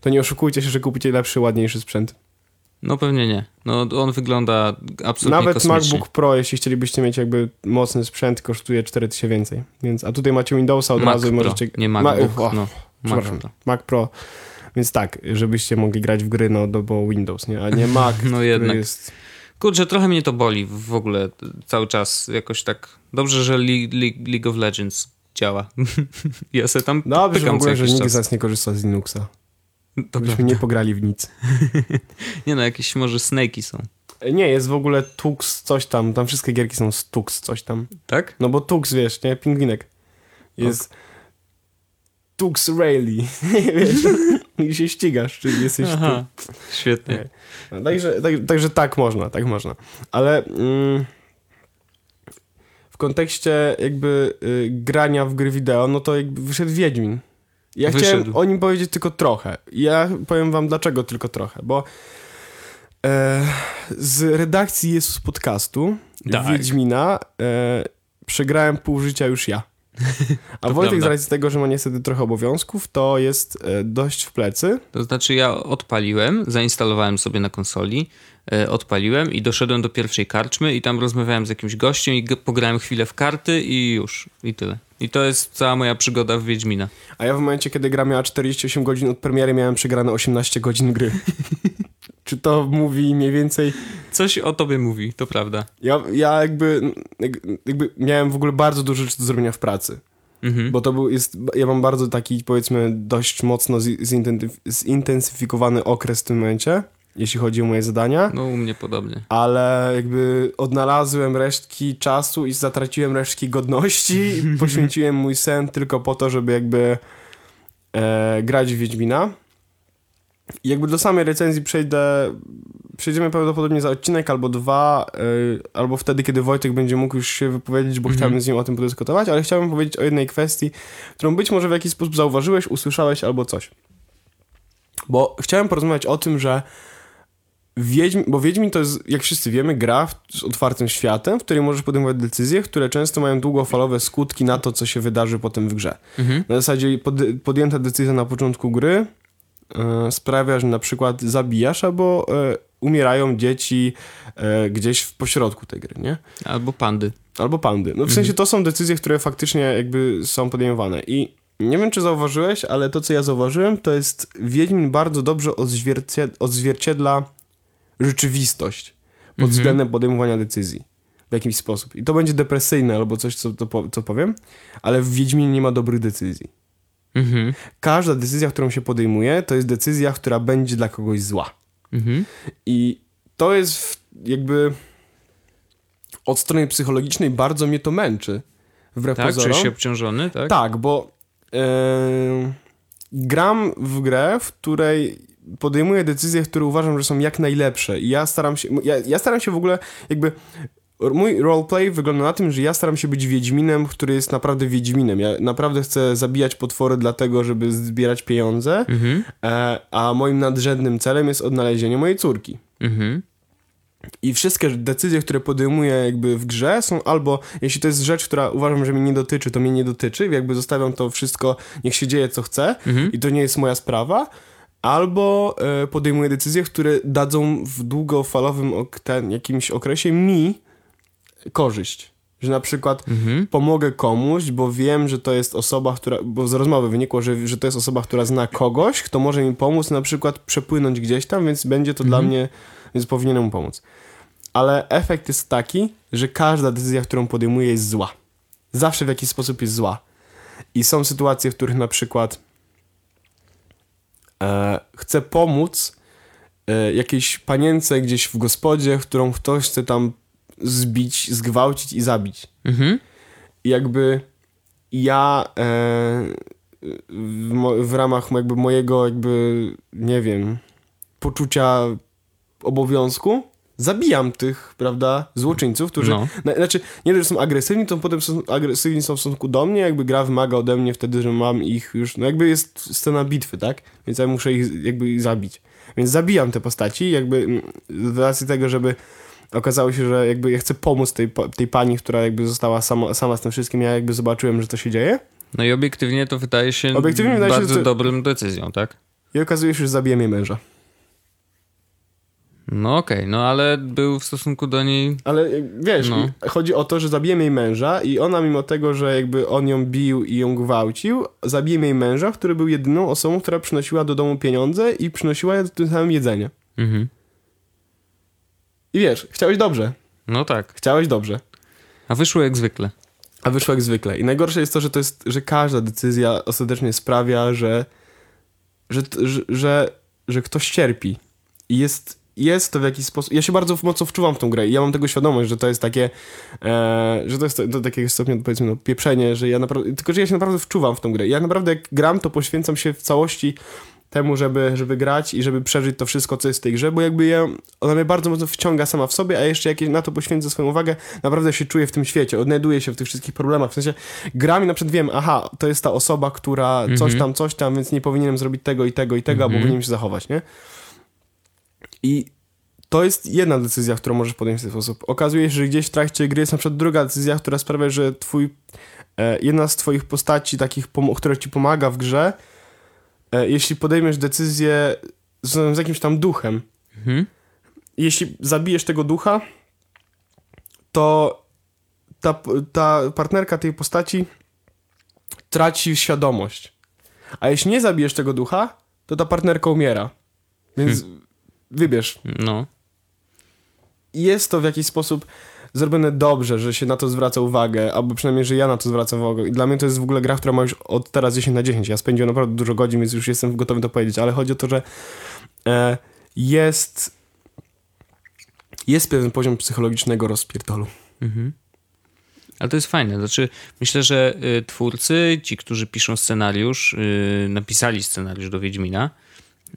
Speaker 1: to nie oszukujcie się, że kupicie lepszy, ładniejszy sprzęt.
Speaker 2: No pewnie nie. No on wygląda absolutnie
Speaker 1: Nawet
Speaker 2: kosmicznie.
Speaker 1: MacBook Pro, jeśli chcielibyście mieć jakby mocny sprzęt, kosztuje 4000 więcej. Więc, a tutaj macie Windowsa od
Speaker 2: Mac
Speaker 1: razu i
Speaker 2: Pro,
Speaker 1: możecie...
Speaker 2: nie
Speaker 1: Ma-
Speaker 2: MacBook,
Speaker 1: o,
Speaker 2: no. Mac Pro.
Speaker 1: Mac Pro. Więc tak, żebyście mogli grać w gry, no, no bo Windows, nie? A nie Mac,
Speaker 2: No jednak.
Speaker 1: jest...
Speaker 2: Kurczę, trochę mnie to boli w ogóle cały czas jakoś tak. Dobrze, że Le- Le- League of Legends działa. ja se tam
Speaker 1: Dobrze w
Speaker 2: pykam co
Speaker 1: ogóle, że nikt
Speaker 2: czas.
Speaker 1: z nas nie korzysta z Linuxa.
Speaker 2: To
Speaker 1: Byśmy nie pograli w nic.
Speaker 2: Nie no, jakieś może snake'i są.
Speaker 1: Nie, jest w ogóle Tux coś tam, tam wszystkie gierki są z Tux coś tam.
Speaker 2: Tak?
Speaker 1: No bo Tux, wiesz, nie? Pingwinek. Jest Tux Rally, wiesz? I się ścigasz, czyli jesteś
Speaker 2: Aha, świetnie.
Speaker 1: No, Także, tak, także tak można, tak można. Ale mm, w kontekście jakby y, grania w gry wideo, no to jakby wyszedł Wiedźmin. Ja
Speaker 2: Wyszedł.
Speaker 1: chciałem o nim powiedzieć tylko trochę. Ja powiem wam dlaczego tylko trochę, bo e, z redakcji Jezus Podcastu
Speaker 2: Tak.
Speaker 1: Wiedźmina e, przegrałem pół życia już ja. A
Speaker 2: To
Speaker 1: Wojtek
Speaker 2: prawda.
Speaker 1: z racji tego, że ma niestety trochę obowiązków, to jest e, dość w plecy.
Speaker 2: To znaczy ja odpaliłem, zainstalowałem sobie na konsoli, e, odpaliłem i doszedłem do pierwszej karczmy i tam rozmawiałem z jakimś gościem i pograłem chwilę w karty i już. I tyle. I to jest cała moja przygoda w Wiedźmina.
Speaker 1: A ja w momencie, kiedy gra miała 48 godzin od premiery, miałem przegrane 18 godzin gry. Czy to mówi mniej więcej...
Speaker 2: Coś o tobie mówi, to prawda.
Speaker 1: Ja, ja jakby, jak- jakby miałem w ogóle bardzo dużo rzeczy do zrobienia w pracy.
Speaker 2: Mhm.
Speaker 1: Bo to był, jest, ja mam bardzo taki, powiedzmy, dość mocno zi- zintensyf- zintensyfikowany okres w tym momencie. jeśli chodzi o moje zadania,
Speaker 2: No u mnie podobnie.
Speaker 1: ale jakby odnalazłem resztki czasu i zatraciłem resztki godności i poświęciłem mój sen tylko po to, żeby jakby e, grać w Wiedźmina. Jakby do samej recenzji przejdę, przejdziemy prawdopodobnie za odcinek albo dwa, e, albo wtedy, kiedy Wojtek będzie mógł już się wypowiedzieć, bo
Speaker 2: Mhm.
Speaker 1: chciałbym z nim o tym podyskutować, ale chciałbym powiedzieć o jednej kwestii, którą być może w jakiś sposób zauważyłeś, usłyszałeś albo coś. Bo chciałem porozmawiać o tym, że Wiedźmin, bo Wiedźmin to jest, jak wszyscy wiemy, gra w, z otwartym światem, w której możesz podejmować decyzje, które często mają długofalowe skutki na to, co się wydarzy potem w grze.
Speaker 2: Mhm.
Speaker 1: Na zasadzie pod, podjęta decyzja na początku gry sprawia, że na przykład zabijasz albo e, umierają dzieci e, gdzieś w pośrodku tej gry, nie?
Speaker 2: Albo pandy.
Speaker 1: Albo pandy. No w sensie to są decyzje, które faktycznie jakby są podejmowane i nie wiem, czy zauważyłeś, ale to, co ja zauważyłem, to jest Wiedźmin bardzo dobrze odzwiercie- odzwierciedla rzeczywistość pod
Speaker 2: Mhm.
Speaker 1: względem podejmowania decyzji w jakiś sposób. I to będzie depresyjne albo coś, co, to co powiem, ale w Wiedźminie nie ma dobrych decyzji.
Speaker 2: Mhm.
Speaker 1: Każda decyzja, którą się podejmuje, to jest decyzja, która będzie dla kogoś zła.
Speaker 2: Mhm.
Speaker 1: I to jest jakby od strony psychologicznej bardzo mnie to męczy. Wbrew
Speaker 2: Tak?
Speaker 1: pozorom.
Speaker 2: Się obciążony, tak?
Speaker 1: Tak, bo e, gram w grę, w której podejmuję decyzje, które uważam, że są jak najlepsze. I ja staram się. Ja, ja staram się w ogóle jakby. Mój roleplay wygląda na tym, że ja staram się być Wiedźminem, który jest naprawdę Wiedźminem. Ja naprawdę chcę zabijać potwory dlatego, żeby zbierać pieniądze,
Speaker 2: Mhm.
Speaker 1: e, a moim nadrzędnym celem jest odnalezienie mojej córki.
Speaker 2: Mhm.
Speaker 1: I wszystkie decyzje, które podejmuję jakby w grze są albo, jeśli to jest rzecz, która uważam, że mnie nie dotyczy, to mnie nie dotyczy, jakby zostawiam to wszystko, niech się dzieje co chce
Speaker 2: Mhm.
Speaker 1: i to nie jest moja sprawa, albo e, podejmuję decyzje, które dadzą w długofalowym ok- ten, jakimś okresie mi korzyść. Że na przykład
Speaker 2: Mhm.
Speaker 1: pomogę komuś, bo wiem, że to jest osoba, która, bo z rozmowy wynikło, że, że to jest osoba, która zna kogoś, kto może mi pomóc na przykład przepłynąć gdzieś tam, więc będzie to dla mnie, więc powinienem mu pomóc. Ale efekt jest taki, że każda decyzja, którą podejmuję jest zła. Zawsze w jakiś sposób jest zła. I są sytuacje, w których na przykład e, chcę pomóc e, jakiejś panience gdzieś w gospodzie, którą ktoś chce tam zbić, zgwałcić i zabić.
Speaker 2: Mhm.
Speaker 1: I jakby ja e, w, w ramach jakby mojego jakby, nie wiem, poczucia obowiązku zabijam tych, prawda, złoczyńców, którzy,
Speaker 2: No.
Speaker 1: na, znaczy, nie że są agresywni, to potem są agresywni są w stosunku do mnie, jakby gra wymaga ode mnie wtedy, że mam ich już, no jakby jest scena bitwy, tak? Więc ja muszę ich jakby ich zabić. Więc zabijam te postaci, jakby mm, z racji tego, żeby okazało się, że jakby ja chcę pomóc tej, tej pani, która jakby została sama, sama z tym wszystkim, ja jakby zobaczyłem, że to się dzieje
Speaker 2: No i obiektywnie to wydaje się
Speaker 1: Obiektywnie wydaje się,
Speaker 2: bardzo
Speaker 1: że to-
Speaker 2: dobrym decyzją, tak?
Speaker 1: i okazuje się, że zabiję jej męża.
Speaker 2: No okej, no ale był w stosunku do niej...
Speaker 1: Ale y, wiesz,
Speaker 2: No.
Speaker 1: chodzi o to, że zabijemy jej męża i ona mimo tego, że jakby on ją bił i ją gwałcił, zabijemy jej męża, który był jedyną osobą, która przynosiła do domu pieniądze i przynosiła tym samym jedzenie.
Speaker 2: Mhm.
Speaker 1: I wiesz, chciałeś dobrze.
Speaker 2: No tak.
Speaker 1: Chciałeś dobrze.
Speaker 2: A wyszło jak zwykle.
Speaker 1: A wyszło jak zwykle. I najgorsze jest to, że to jest, że każda decyzja ostatecznie sprawia, że, że, że, że, że ktoś cierpi. I jest, jest to w jakiś sposób. Ja się bardzo mocno wczuwam w tą grę i ja mam tego świadomość, że to jest takie, e, że to jest do takiego stopnia, powiedzmy, no, pieprzenie, że ja naprawdę. Tylko, że ja się naprawdę wczuwam w tą grę. I ja naprawdę, jak gram, to poświęcam się w całości temu, żeby, żeby grać i żeby przeżyć to wszystko, co jest w tej grze, bo jakby ja, ona mnie bardzo mocno wciąga sama w sobie, a jeszcze jak na to poświęcę swoją uwagę, naprawdę się czuję w tym świecie, odnajduję się w tych wszystkich problemach, w sensie gram i na przykład wiem, aha, to jest ta osoba, która coś tam, coś tam, więc nie powinienem zrobić tego i tego i tego, albo powinienem się zachować, nie? I to jest jedna decyzja, którą możesz podjąć w ten sposób. Okazuje się, że gdzieś w trakcie gry jest na przykład druga decyzja, która sprawia, że twój, e, jedna z twoich postaci, takich, która ci pomaga w grze, jeśli podejmiesz decyzję z, z jakimś tam duchem,
Speaker 2: Mhm.
Speaker 1: jeśli zabijesz tego ducha, to ta, ta partnerka tej postaci traci świadomość. A jeśli nie zabijesz tego ducha, to ta partnerka umiera. Więc wybierz.
Speaker 2: No.
Speaker 1: Jest to w jakiś sposób zrobione dobrze, że się na to zwraca uwagę, albo przynajmniej, że ja na to zwracam uwagę. I dla mnie to jest w ogóle gra, która ma już od teraz 10 na 10. Ja spędziłem naprawdę dużo godzin, więc już jestem gotowy to powiedzieć, ale chodzi o to, że e, jest jest pewien poziom psychologicznego rozpierdolu.
Speaker 2: Mhm. Ale to jest fajne. Znaczy, myślę, że y, twórcy, ci, którzy piszą scenariusz, y, napisali scenariusz do Wiedźmina,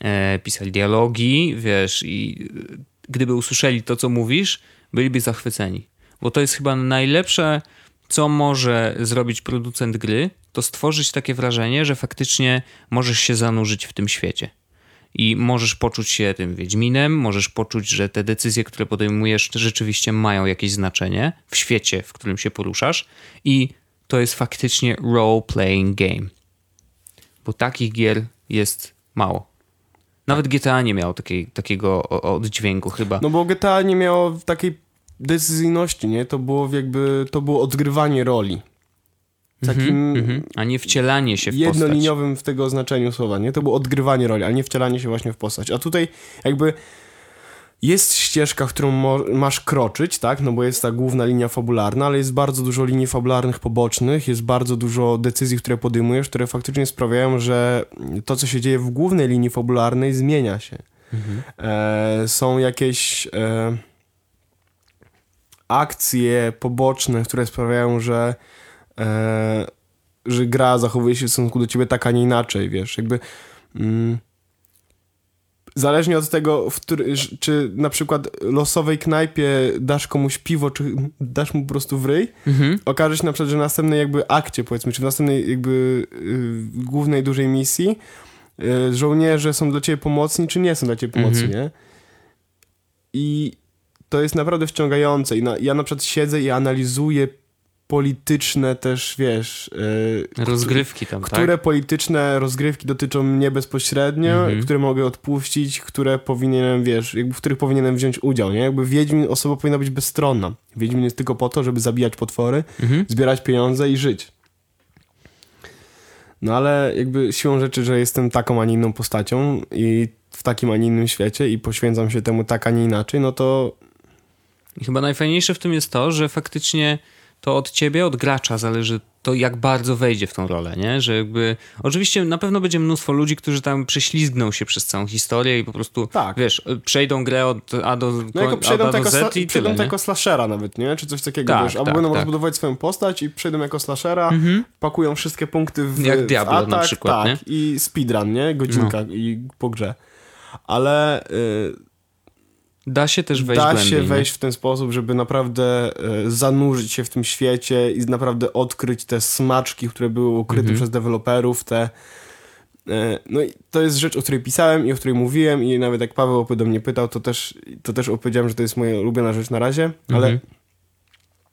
Speaker 2: e, pisali dialogi, wiesz, i y, gdyby usłyszeli to, co mówisz, byliby zachwyceni. Bo to jest chyba najlepsze, co może zrobić producent gry, to stworzyć takie wrażenie, że faktycznie możesz się zanurzyć w tym świecie. I możesz poczuć się tym Wiedźminem, możesz poczuć, że te decyzje, które podejmujesz, rzeczywiście mają jakieś znaczenie w świecie, w którym się poruszasz. I to jest faktycznie role-playing game. Bo takich gier jest mało. Nawet GTA nie miał takiej, takiego oddźwięku chyba.
Speaker 1: No bo GTA nie miało takiej decyzyjności, nie? To było jakby, to było odgrywanie roli. Takim
Speaker 2: Mhm. A nie wcielanie się w postać.
Speaker 1: jednoliniowym w tego znaczeniu słowa, nie? To było odgrywanie roli, ale nie wcielanie się właśnie w postać. A tutaj jakby jest ścieżka, którą mo- masz kroczyć, tak? No bo jest ta główna linia fabularna, ale jest bardzo dużo linii fabularnych pobocznych, jest bardzo dużo decyzji, które podejmujesz, które faktycznie sprawiają, że to, co się dzieje w głównej linii fabularnej, zmienia się. E, są jakieś e, akcje poboczne, które sprawiają, że e, że gra zachowuje się w stosunku do ciebie tak, a nie inaczej, wiesz, jakby mm, zależnie od tego, który, czy na przykład losowej knajpie dasz komuś piwo, czy dasz mu po prostu w ryj,
Speaker 2: Mhm.
Speaker 1: okaże się na przykład, że w następnej jakby akcie, powiedzmy, czy w następnej jakby y, głównej dużej misji y, żołnierze są dla ciebie pomocni, czy nie są dla ciebie pomocni,
Speaker 2: Mhm.
Speaker 1: nie? I to jest naprawdę wciągające. I na, ja na przykład siedzę i analizuję polityczne też, wiesz... y,
Speaker 2: Rozgrywki tam,
Speaker 1: które
Speaker 2: tak?
Speaker 1: polityczne rozgrywki dotyczą mnie bezpośrednio,
Speaker 2: Mhm.
Speaker 1: które mogę odpuścić, które powinienem, wiesz, jakby w których powinienem wziąć udział, nie? Jakby Wiedźmin, osoba powinna być bezstronna. Wiedźmin jest tylko po to, żeby zabijać potwory,
Speaker 2: Mhm.
Speaker 1: zbierać pieniądze i żyć. No ale jakby siłą rzeczy, że jestem taką, a nie inną postacią i w takim, a nie innym świecie i poświęcam się temu tak, a nie inaczej, no to
Speaker 2: I chyba najfajniejsze w tym jest to, że faktycznie to od ciebie, od gracza zależy to, jak bardzo wejdzie w tą rolę, nie? Że jakby... Oczywiście na pewno będzie mnóstwo ludzi, którzy tam prześlizgną się przez całą historię i po prostu,
Speaker 1: Tak.
Speaker 2: wiesz, przejdą grę od A do,
Speaker 1: No jako przejdą
Speaker 2: A do
Speaker 1: jako,
Speaker 2: Z
Speaker 1: sla-
Speaker 2: i
Speaker 1: przejdą
Speaker 2: tyle, nie?
Speaker 1: jako slashera nawet, nie? Czy coś takiego,
Speaker 2: Tak,
Speaker 1: wiesz? Albo
Speaker 2: tak,
Speaker 1: będą
Speaker 2: tak.
Speaker 1: rozbudować swoją postać i przejdą jako slashera, pakują wszystkie punkty w,
Speaker 2: Jak
Speaker 1: w
Speaker 2: Diablo na
Speaker 1: atak,
Speaker 2: przykład,
Speaker 1: tak, i speedrun, nie? Godzinka i po grze. Ale y,
Speaker 2: Da się też wejść
Speaker 1: da
Speaker 2: głębiej,
Speaker 1: się
Speaker 2: nie?
Speaker 1: wejść w ten sposób, żeby naprawdę y, zanurzyć się w tym świecie i naprawdę odkryć te smaczki, które były ukryte
Speaker 2: Mhm.
Speaker 1: przez deweloperów, te y, no i to jest rzecz, o której pisałem i o której mówiłem i nawet jak Paweł do mnie pytał, to też, to też opowiedziałem, że to jest moja ulubiona rzecz na razie, ale
Speaker 2: Mhm.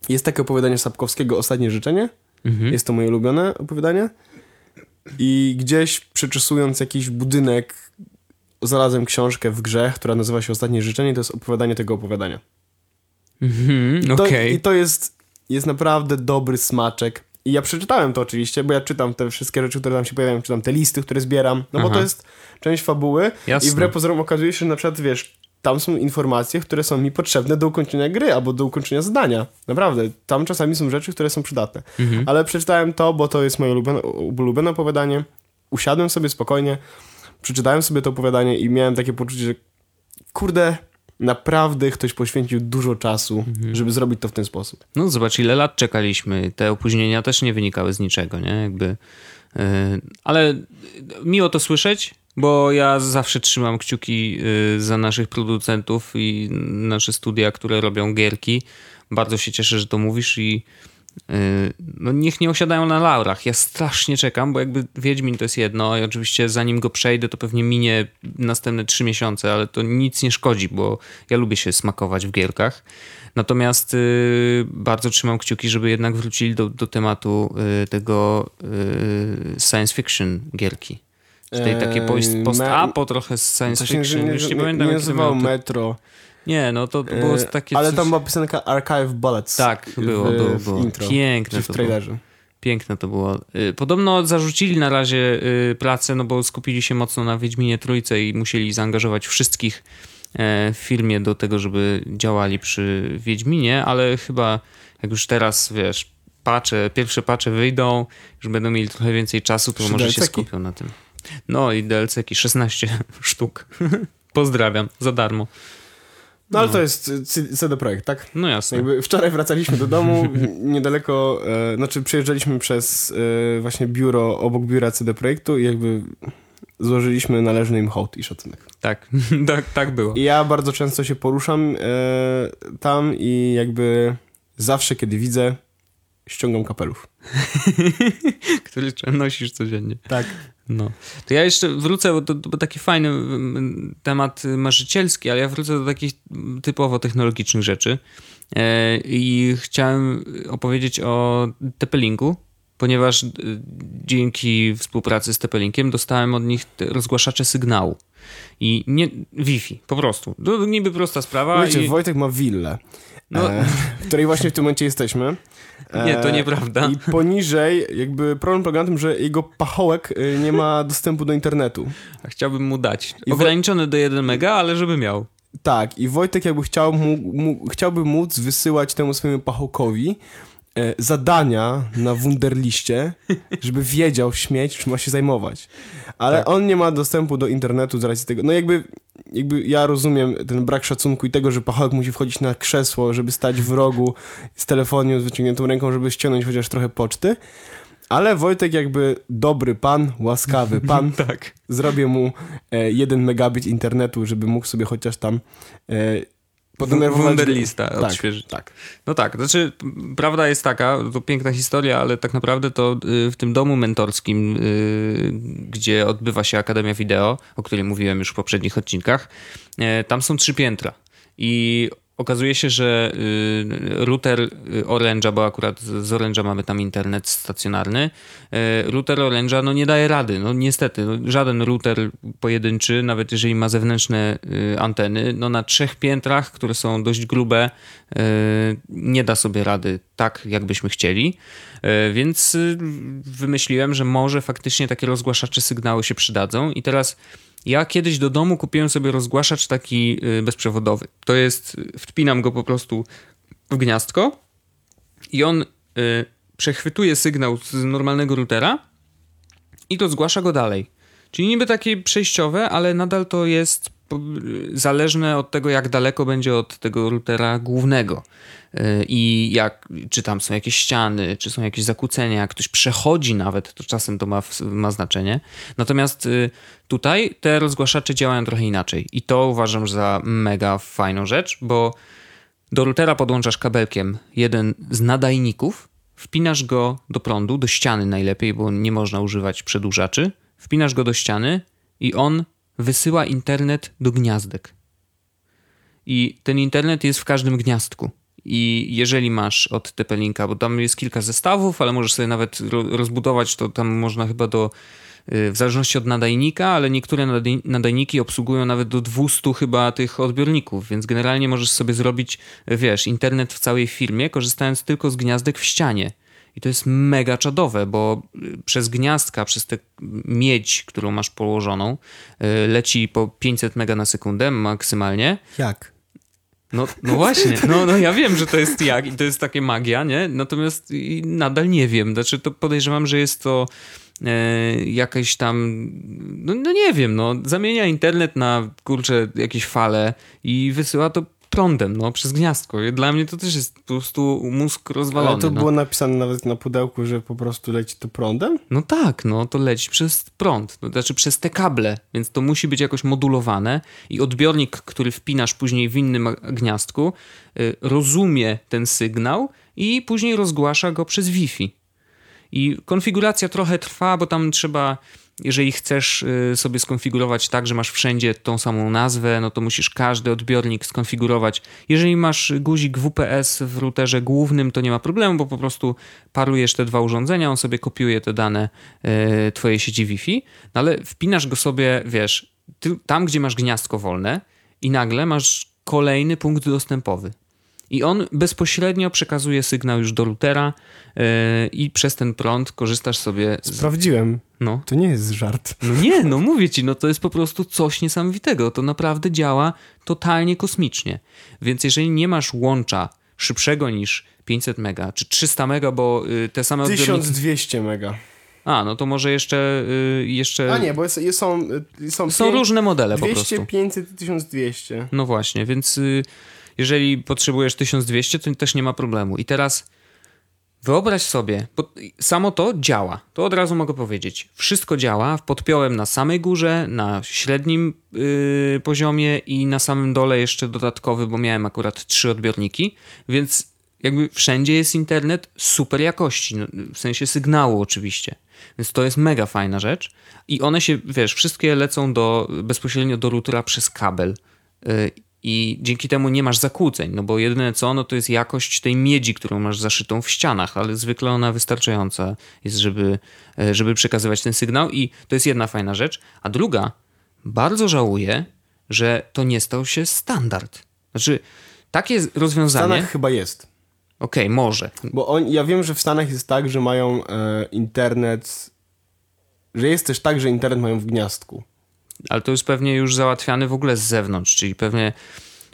Speaker 1: jest takie opowiadanie Sapkowskiego Ostatnie życzenie.
Speaker 2: Mhm.
Speaker 1: Jest to moje ulubione opowiadanie. I gdzieś przeczesując jakiś budynek, znalazłem książkę w grze, która nazywa się Ostatnie życzenie. To jest opowiadanie tego opowiadania.
Speaker 2: Mhm, Okej.
Speaker 1: I to jest, jest naprawdę dobry smaczek. I ja przeczytałem to oczywiście, bo ja czytam te wszystkie rzeczy, które tam się pojawiają, czytam te listy, które zbieram, no bo
Speaker 2: Aha.
Speaker 1: to jest część fabuły
Speaker 2: Jasne.
Speaker 1: i wbrew pozorom okazuje się, że na przykład, wiesz, tam są informacje, które są mi potrzebne do ukończenia gry albo do ukończenia zadania. Naprawdę, tam czasami są rzeczy, które są przydatne.
Speaker 2: Mhm.
Speaker 1: Ale przeczytałem to, bo to jest moje ulubione, ulubione opowiadanie. Usiadłem sobie spokojnie, przeczytałem sobie to opowiadanie i miałem takie poczucie, że kurde, naprawdę ktoś poświęcił dużo czasu,
Speaker 2: Mhm.
Speaker 1: żeby zrobić to w ten sposób.
Speaker 2: No zobacz, ile lat czekaliśmy. Te opóźnienia też nie wynikały z niczego, nie? Jakby... Yy, ale miło to słyszeć, bo ja zawsze trzymam kciuki yy, za naszych producentów i nasze studia, które robią gierki. Bardzo się cieszę, że to mówisz i no niech nie osiadają na laurach. Ja strasznie czekam, bo jakby Wiedźmin to jest jedno i oczywiście zanim go przejdę, to pewnie minie następne trzy miesiące, ale to nic nie szkodzi, bo ja lubię się smakować w gierkach. Natomiast y, bardzo trzymam kciuki, żeby jednak wrócili do, do tematu y, tego y, science fiction gierki. Z tej takiej post-
Speaker 1: Eee,
Speaker 2: post-apo trochę z science fiction.
Speaker 1: nie,
Speaker 2: Już nie,
Speaker 1: nie,
Speaker 2: pamiętam,
Speaker 1: nie
Speaker 2: to Nie, no to było
Speaker 1: e,
Speaker 2: takie
Speaker 1: ale
Speaker 2: coś...
Speaker 1: tam była piosenka Archive Bullets.
Speaker 2: Tak, było,
Speaker 1: w,
Speaker 2: było,
Speaker 1: w
Speaker 2: było.
Speaker 1: intro.
Speaker 2: Piękne
Speaker 1: w
Speaker 2: to było. Piękne to było. Y, Podobno zarzucili na razie y, pracę, no bo skupili się mocno na Wiedźminie Trójce i musieli zaangażować wszystkich e, w firmie do tego, żeby działali przy Wiedźminie, ale chyba jak już teraz, wiesz, pacze, pierwsze pacze wyjdą, już będą mieli trochę więcej czasu, to może się skupią na tym. No i DLC-ki, 16 sztuk. Pozdrawiam, za darmo.
Speaker 1: No ale to jest C- CD Projekt, tak?
Speaker 2: No jasne.
Speaker 1: Jakby wczoraj wracaliśmy do domu, niedaleko, e, znaczy przejeżdżaliśmy przez e, właśnie biuro, obok biura CD Projektu i jakby złożyliśmy należny im hołd i szacunek.
Speaker 2: Tak, tak, tak było.
Speaker 1: I ja bardzo często się poruszam e, tam i jakby zawsze, kiedy widzę, ściągam kapelusz.
Speaker 2: Który nosisz codziennie.
Speaker 1: Tak.
Speaker 2: No. To ja jeszcze wrócę, bo to, to taki fajny temat marzycielski, ale ja wrócę do takich typowo technologicznych rzeczy. E, I chciałem opowiedzieć o TP-Linku, ponieważ e, dzięki współpracy z TP-Linkiem dostałem od nich rozgłaszacze sygnału. I nie Wi-Fi, po prostu. To niby prosta sprawa.
Speaker 1: Wiecie,
Speaker 2: i...
Speaker 1: Wojtek ma willę,
Speaker 2: No.
Speaker 1: e, w której właśnie w tym momencie jesteśmy. E,
Speaker 2: Nie, to nieprawda.
Speaker 1: I poniżej, jakby problem polega na tym, że jego pachołek e, nie ma dostępu do internetu.
Speaker 2: A Chciałbym mu dać. Ograniczony do 1 mega, ale żeby miał.
Speaker 1: Tak, i Wojtek jakby chciał mu, mu, chciałby móc wysyłać temu swojemu pachołkowi e, zadania na Wunderliście, żeby wiedział śmieć, czym ma się zajmować. Ale
Speaker 2: Tak.
Speaker 1: on nie ma dostępu do internetu z racji tego. No jakby, jakby ja rozumiem ten brak szacunku i tego, że pachołek musi wchodzić na krzesło, żeby stać w rogu z telefonem z wyciągniętą ręką, żeby ściągnąć chociaż trochę poczty. Ale Wojtek jakby dobry pan, łaskawy pan,
Speaker 2: Tak.
Speaker 1: zrobię mu e, jeden megabit internetu, żeby mógł sobie chociaż tam e, podenerwować.
Speaker 2: Wunderlista
Speaker 1: tak,
Speaker 2: odświeżyć.
Speaker 1: Tak.
Speaker 2: No tak, znaczy prawda jest taka, to piękna historia, ale tak naprawdę to y, w tym domu mentorskim, y, gdzie odbywa się Akademia Wideo, o której mówiłem już w poprzednich odcinkach, y, tam są trzy piętra i okazuje się, że y, router y, Orange'a, bo akurat z Orange'a mamy tam internet stacjonarny, y, router Orange'a no nie daje rady, no niestety, no, żaden router pojedynczy, nawet jeżeli ma zewnętrzne anteny, no na trzech piętrach, które są dość grube, nie da sobie rady tak, jakbyśmy chcieli, więc wymyśliłem, że może faktycznie takie rozgłaszacze sygnału się przydadzą. I teraz ja kiedyś do domu kupiłem sobie rozgłaszacz taki y, bezprzewodowy. To jest, y, wpinam go po prostu w gniazdko i on y, przechwytuje sygnał z normalnego routera i to zgłasza go dalej. Czyli niby takie przejściowe, ale nadal to jest zależne od tego, jak daleko będzie od tego routera głównego. Y, I jak, czy tam są jakieś ściany, czy są jakieś zakłócenia, jak ktoś przechodzi nawet, to czasem to ma, ma znaczenie. Natomiast y, tutaj te rozgłaszacze działają trochę inaczej. I to uważam za mega fajną rzecz, bo do routera podłączasz kabelkiem jeden z nadajników, wpinasz go do prądu, do ściany najlepiej, bo nie można używać przedłużaczy. Wpinasz go do ściany i on wysyła internet do gniazdek. I ten internet jest w każdym gniazdku. I jeżeli masz od TP-Linka, bo tam jest kilka zestawów, ale możesz sobie nawet ro- rozbudować, to tam można chyba do, y, w zależności od nadajnika, ale niektóre nadaj- nadajniki obsługują nawet do 200 chyba tych odbiorników, więc generalnie możesz sobie zrobić, wiesz, internet w całej firmie, korzystając tylko z gniazdek w ścianie. I to jest mega czadowe, bo y, przez gniazdka, przez tę miedź, którą masz położoną, y, leci po 500 mega na sekundę maksymalnie.
Speaker 1: Jak?
Speaker 2: No, no właśnie, no, no ja wiem, że to jest jak i to jest takie magia, nie? Natomiast nadal nie wiem. Znaczy, to podejrzewam, że jest to e, jakaś tam, no, no nie wiem, no zamienia internet na kurczę jakieś fale i wysyła to prądem, no przez gniazdko. Dla mnie to też jest po prostu mózg rozwalony.
Speaker 1: Ale to
Speaker 2: no.
Speaker 1: było napisane nawet na pudełku, że po prostu leci to prądem?
Speaker 2: No tak, no to leci przez prąd, to znaczy przez te kable, więc to musi być jakoś modulowane i odbiornik, który wpinasz później w innym gniazdku, y, rozumie ten sygnał i później rozgłasza go przez Wi-Fi. I konfiguracja trochę trwa, bo tam trzeba, jeżeli chcesz y, sobie skonfigurować tak, że masz wszędzie tą samą nazwę, no to musisz każdy odbiornik skonfigurować. Jeżeli masz guzik WPS w routerze głównym, to nie ma problemu, bo po prostu parujesz te dwa urządzenia, on sobie kopiuje te dane y, twojej sieci Wi-Fi, no ale wpinasz go sobie, wiesz, tam, gdzie masz gniazdko wolne i nagle masz kolejny punkt dostępowy. I on bezpośrednio przekazuje sygnał już do routera yy, i przez ten prąd korzystasz sobie z...
Speaker 1: Sprawdziłem.
Speaker 2: No.
Speaker 1: To nie jest żart.
Speaker 2: no nie, no mówię ci, no to jest po prostu coś niesamowitego. To naprawdę działa totalnie kosmicznie. Więc jeżeli nie masz łącza szybszego niż 500 mega, czy 300 mega, bo y, te same odbiorniki...
Speaker 1: 1200 mega.
Speaker 2: A, no to może jeszcze... y, jeszcze...
Speaker 1: A nie, bo jest, są, y, są,
Speaker 2: Są
Speaker 1: pię-
Speaker 2: różne modele po
Speaker 1: 200,
Speaker 2: prostu.
Speaker 1: 500 i 1200.
Speaker 2: No właśnie, więc jeżeli potrzebujesz 1200, to też nie ma problemu. I teraz wyobraź sobie, samo to działa. To od razu mogę powiedzieć. Wszystko działa, podpiąłem na samej górze, na średnim y, poziomie i na samym dole jeszcze dodatkowy, bo miałem akurat trzy odbiorniki, więc jakby wszędzie jest internet super jakości, no, w sensie sygnału oczywiście. Więc to jest mega fajna rzecz. I one się, wiesz, wszystkie lecą do, bezpośrednio do routera przez kabel. Y, I dzięki temu nie masz zakłóceń, no bo jedyne co, no to jest jakość tej miedzi, którą masz zaszytą w ścianach, ale zwykle ona wystarczająca jest, żeby, y, żeby przekazywać ten sygnał. I to jest jedna fajna rzecz. A druga, bardzo żałuję, że to nie stał się standard. Znaczy, takie
Speaker 1: W
Speaker 2: rozwiązanie.
Speaker 1: Stanach chyba jest.
Speaker 2: Okej, może.
Speaker 1: Bo on, ja wiem, że w Stanach jest tak, że mają e, internet, że jest też tak, że internet mają w gniazdku.
Speaker 2: Ale to jest pewnie już załatwiane w ogóle z zewnątrz, czyli pewnie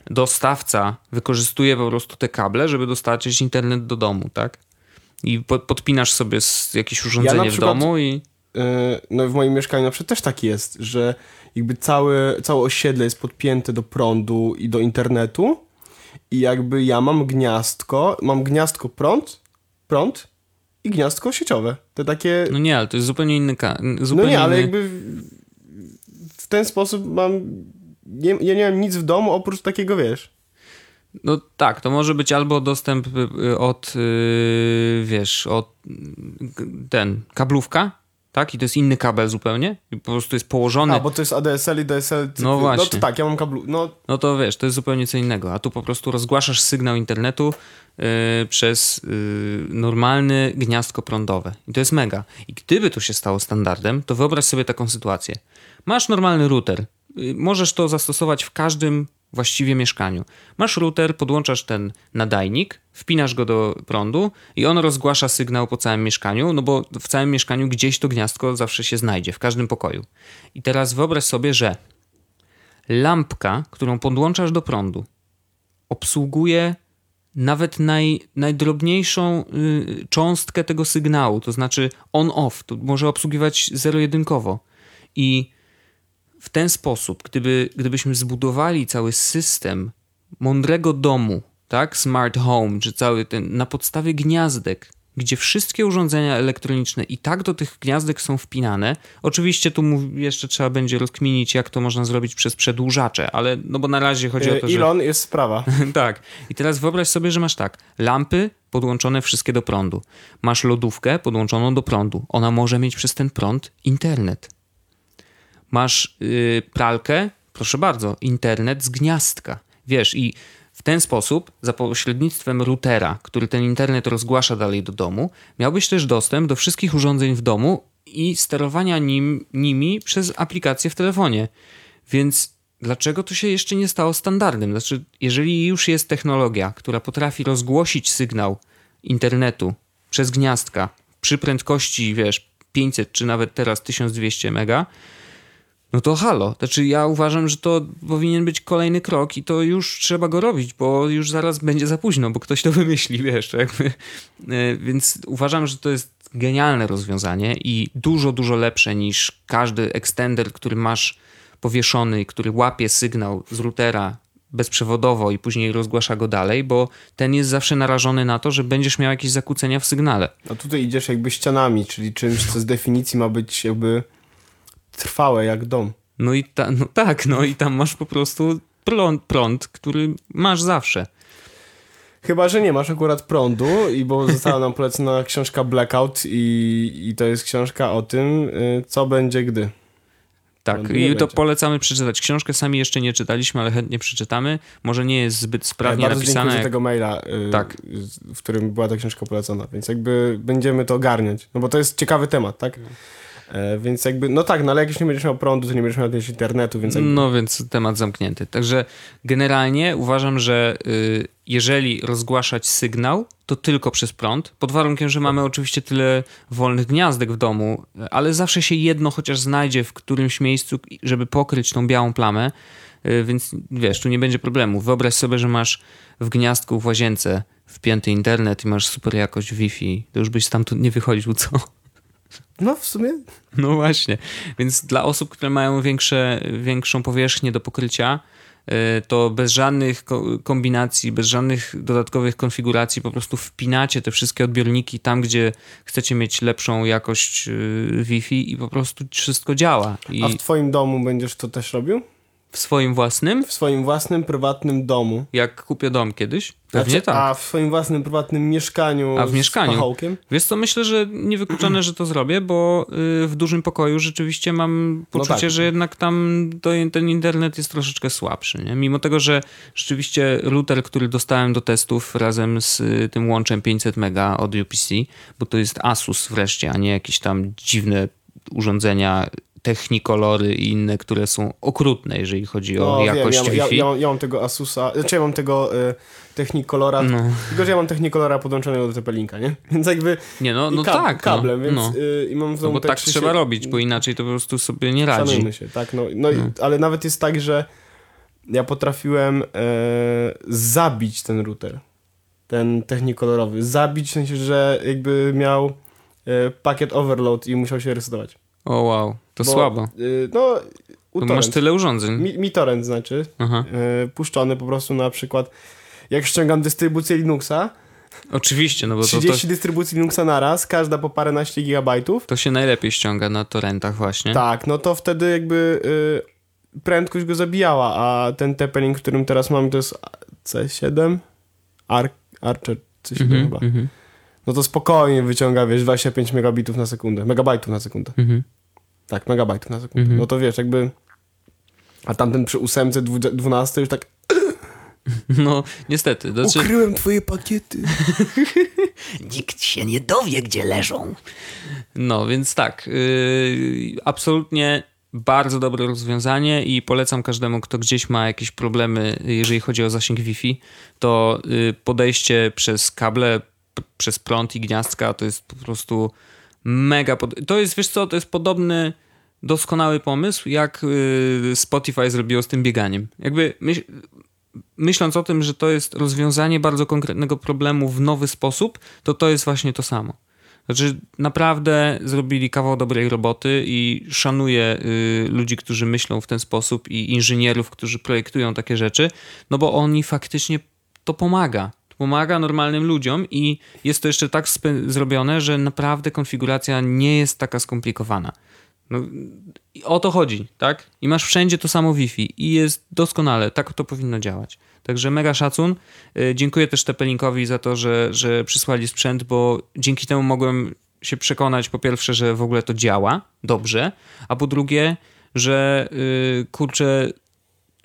Speaker 2: dostawca wykorzystuje po prostu te kable, żeby dostarczyć internet do domu, tak? I po, podpinasz sobie jakieś urządzenie w
Speaker 1: przykład-
Speaker 2: domu i
Speaker 1: E, no w moim mieszkaniu na przykład też tak jest, że jakby całe, całe osiedle jest podpięte do prądu i do internetu i jakby ja mam gniazdko, mam gniazdko prąd, prąd i gniazdko sieciowe. To takie...
Speaker 2: no nie, ale to jest zupełnie inny ka-
Speaker 1: No
Speaker 2: zupełnie
Speaker 1: nie, ale
Speaker 2: inny...
Speaker 1: jakby w, ten sposób mam... Nie, ja nie mam nic w domu oprócz takiego, wiesz...
Speaker 2: No tak, to może być albo dostęp y, od, y, wiesz, od y, ten, kablówka, tak? I to jest inny kabel zupełnie i po prostu jest położony
Speaker 1: A, bo to jest ADSL i DSL.
Speaker 2: No
Speaker 1: No
Speaker 2: właśnie.
Speaker 1: to tak, ja mam kablu... No
Speaker 2: No to wiesz, to jest zupełnie co innego. A tu po prostu rozgłaszasz sygnał internetu yy, przez yy, normalne gniazdko prądowe. I to jest mega. I gdyby to się stało standardem, to wyobraź sobie taką sytuację. Masz normalny router. Yy, możesz to zastosować w każdym właściwie mieszkaniu. Masz router, podłączasz ten nadajnik, wpinasz go do prądu i on rozgłasza sygnał po całym mieszkaniu, no bo w całym mieszkaniu gdzieś to gniazdko zawsze się znajdzie, w każdym pokoju. I teraz wyobraź sobie, że lampka, którą podłączasz do prądu, obsługuje nawet naj, najdrobniejszą y, cząstkę tego sygnału, to znaczy on-off, to może obsługiwać zero-jedynkowo. I w ten sposób, gdyby, gdybyśmy zbudowali cały system mądrego domu, tak, smart home, czy cały ten na podstawie gniazdek, gdzie wszystkie urządzenia elektroniczne i tak do tych gniazdek są wpinane. Oczywiście tu jeszcze trzeba będzie rozkminić, jak to można zrobić przez przedłużacze, ale no bo na razie chodzi o
Speaker 1: e,
Speaker 2: to, że...
Speaker 1: Elon jest sprawa.
Speaker 2: tak. I teraz wyobraź sobie, że masz tak. Lampy podłączone wszystkie do prądu. Masz lodówkę podłączoną do prądu. Ona może mieć przez ten prąd internet. Masz yy, pralkę, proszę bardzo, internet z gniazdka. Wiesz, i w ten sposób, za pośrednictwem routera, który ten internet rozgłasza dalej do domu, miałbyś też dostęp do wszystkich urządzeń w domu i sterowania nim, nimi przez aplikację w telefonie. Więc dlaczego to się jeszcze nie stało standardem? Znaczy, jeżeli już jest technologia, która potrafi rozgłosić sygnał internetu przez gniazdka przy prędkości, wiesz, 500 czy nawet teraz 1200 mega, no to halo. Znaczy, ja uważam, że to powinien być kolejny krok i to już trzeba go robić, bo już zaraz będzie za późno, bo ktoś to wymyśli, wiesz, jakby. E, Więc uważam, że to jest genialne rozwiązanie i dużo, dużo lepsze niż każdy extender, który masz powieszony, który łapie sygnał z routera bezprzewodowo i później rozgłasza go dalej, bo ten jest zawsze narażony na to, że będziesz miał jakieś zakłócenia w sygnale.
Speaker 1: A tutaj idziesz jakby ścianami, czyli czymś, co z definicji ma być jakby trwałe jak dom.
Speaker 2: No i ta, no tak, no i tam masz po prostu prąd, prąd, który masz zawsze.
Speaker 1: Chyba, że nie masz akurat prądu, i bo została nam polecona książka Blackout i, i to jest książka o tym, y, co będzie gdy.
Speaker 2: Tak,
Speaker 1: Prądu
Speaker 2: i to
Speaker 1: będzie.
Speaker 2: polecamy przeczytać. Książkę sami jeszcze nie czytaliśmy, ale chętnie przeczytamy. Może nie jest zbyt sprawnie
Speaker 1: Bardzo
Speaker 2: napisana.
Speaker 1: za
Speaker 2: Jak...
Speaker 1: tego maila, y,
Speaker 2: Tak.
Speaker 1: w którym była ta książka polecona, więc jakby będziemy to ogarniać, no bo to jest ciekawy temat, tak? E, więc jakby, no tak, no ale jak już nie będziesz miał prądu, to nie będziesz miał też internetu, więc jakby,
Speaker 2: No więc temat zamknięty. Także generalnie uważam, że y, jeżeli rozgłaszać sygnał, to tylko przez prąd, pod warunkiem, że mamy oczywiście tyle wolnych gniazdek w domu, ale zawsze się jedno chociaż znajdzie w którymś miejscu, żeby pokryć tą białą plamę, y, więc wiesz, tu nie będzie problemu. Wyobraź sobie, że masz w gniazdku w łazience wpięty internet i masz super jakość Wi-Fi, to już byś stamtąd nie wychodził, co?
Speaker 1: No w sumie
Speaker 2: No właśnie. Więc dla osób, które mają większe, większą powierzchnię do pokrycia, y, to bez żadnych ko- kombinacji, bez żadnych dodatkowych konfiguracji, po prostu wpinacie te wszystkie odbiorniki tam, gdzie chcecie mieć lepszą jakość y, Wi-Fi i po prostu wszystko działa. I
Speaker 1: A w twoim domu będziesz to też robił?
Speaker 2: W swoim własnym,
Speaker 1: W swoim własnym, prywatnym domu?
Speaker 2: jak kupię dom kiedyś, pewnie
Speaker 1: Znaczy,
Speaker 2: tak.
Speaker 1: A w swoim własnym, prywatnym mieszkaniu
Speaker 2: A w mieszkaniu?
Speaker 1: z pachołkiem?
Speaker 2: Wiesz co, myślę, że niewykluczone, że to zrobię, bo y, w dużym pokoju rzeczywiście mam poczucie,
Speaker 1: tak.
Speaker 2: że jednak tam to, ten internet jest troszeczkę słabszy. Nie? Mimo tego, że rzeczywiście router, który dostałem do testów razem z y, tym łączem 500 mega od UPC, bo to jest Asus wreszcie, a nie jakieś tam dziwne urządzenia technikolory i inne, które są okrutne, jeżeli chodzi o
Speaker 1: No, wiem,
Speaker 2: jakość
Speaker 1: ja, ja,
Speaker 2: Wi-Fi.
Speaker 1: ja, ja mam tego Asusa, znaczy ja mam tego y, Technicolora,
Speaker 2: No.
Speaker 1: tylko że ja mam Technicolora podłączonego do TP-Linka, nie? Więc jakby
Speaker 2: Nie, no, no
Speaker 1: kab-
Speaker 2: tak.
Speaker 1: kablem,
Speaker 2: no,
Speaker 1: więc
Speaker 2: no.
Speaker 1: y, i mam w
Speaker 2: No
Speaker 1: domu
Speaker 2: bo
Speaker 1: te
Speaker 2: tak trzeba robić, bo inaczej to po prostu sobie nie radzi.
Speaker 1: Szanujmy się, tak? No, no, i, ale nawet jest tak, że ja potrafiłem e, zabić ten router, ten technikolorowy. Zabić w sensie, że jakby miał e, pakiet overload i musiał się resetować.
Speaker 2: O wow, to
Speaker 1: Bo,
Speaker 2: słabo.
Speaker 1: E, no,
Speaker 2: masz tyle urządzeń.
Speaker 1: Mi, mi torrent znaczy, e, puszczony po prostu na przykład, jak ściągam dystrybucję Linuxa,
Speaker 2: Oczywiście, no bo to, to,
Speaker 1: 30 dystrybucji Linuxa naraz, każda po paręnaście gigabajtów,
Speaker 2: to się najlepiej ściąga na torrentach właśnie.
Speaker 1: Tak, no to wtedy jakby y, prędkość go zabijała, a ten TP-Link, którym teraz mam, to jest C7? Ar Archer C7
Speaker 2: Mhm,
Speaker 1: chyba.
Speaker 2: mhm,
Speaker 1: No to spokojnie wyciąga, wiesz, 25 megabitów na sekundę, megabajtów na sekundę.
Speaker 2: mhm.
Speaker 1: Tak, megabajtów na sekundę.
Speaker 2: Mhm.
Speaker 1: No to wiesz, jakby... A tamten przy 8, 12 już tak
Speaker 2: No, niestety. Znaczy,
Speaker 1: ukryłem twoje pakiety.
Speaker 3: Nikt się nie dowie, gdzie leżą.
Speaker 2: no, więc tak. Yy, absolutnie bardzo dobre rozwiązanie i polecam każdemu, kto gdzieś ma jakieś problemy, jeżeli chodzi o zasięg Wi-Fi, to yy, podejście przez kable, przez prąd i gniazdka to jest po prostu mega. Pod... To jest, wiesz co, to jest podobny doskonały pomysł, jak yy, Spotify zrobiło z tym bieganiem. Jakby myśl, myśląc o tym, że to jest rozwiązanie bardzo konkretnego problemu w nowy sposób, to to jest właśnie to samo. Znaczy, naprawdę zrobili kawał dobrej roboty i szanuję y, ludzi, którzy myślą w ten sposób i inżynierów, którzy projektują takie rzeczy, no bo oni faktycznie to pomaga. Pomaga normalnym ludziom i jest to jeszcze tak zrobione, że naprawdę konfiguracja nie jest taka skomplikowana. No, o to chodzi, tak? I masz wszędzie to samo Wi-Fi i jest doskonale, tak to powinno działać. Także mega szacun. Y, Dziękuję też Tepelinkowi za to, że, że przysłali sprzęt, bo dzięki temu mogłem się przekonać po pierwsze, że w ogóle to działa dobrze, a po drugie, że yy, kurczę,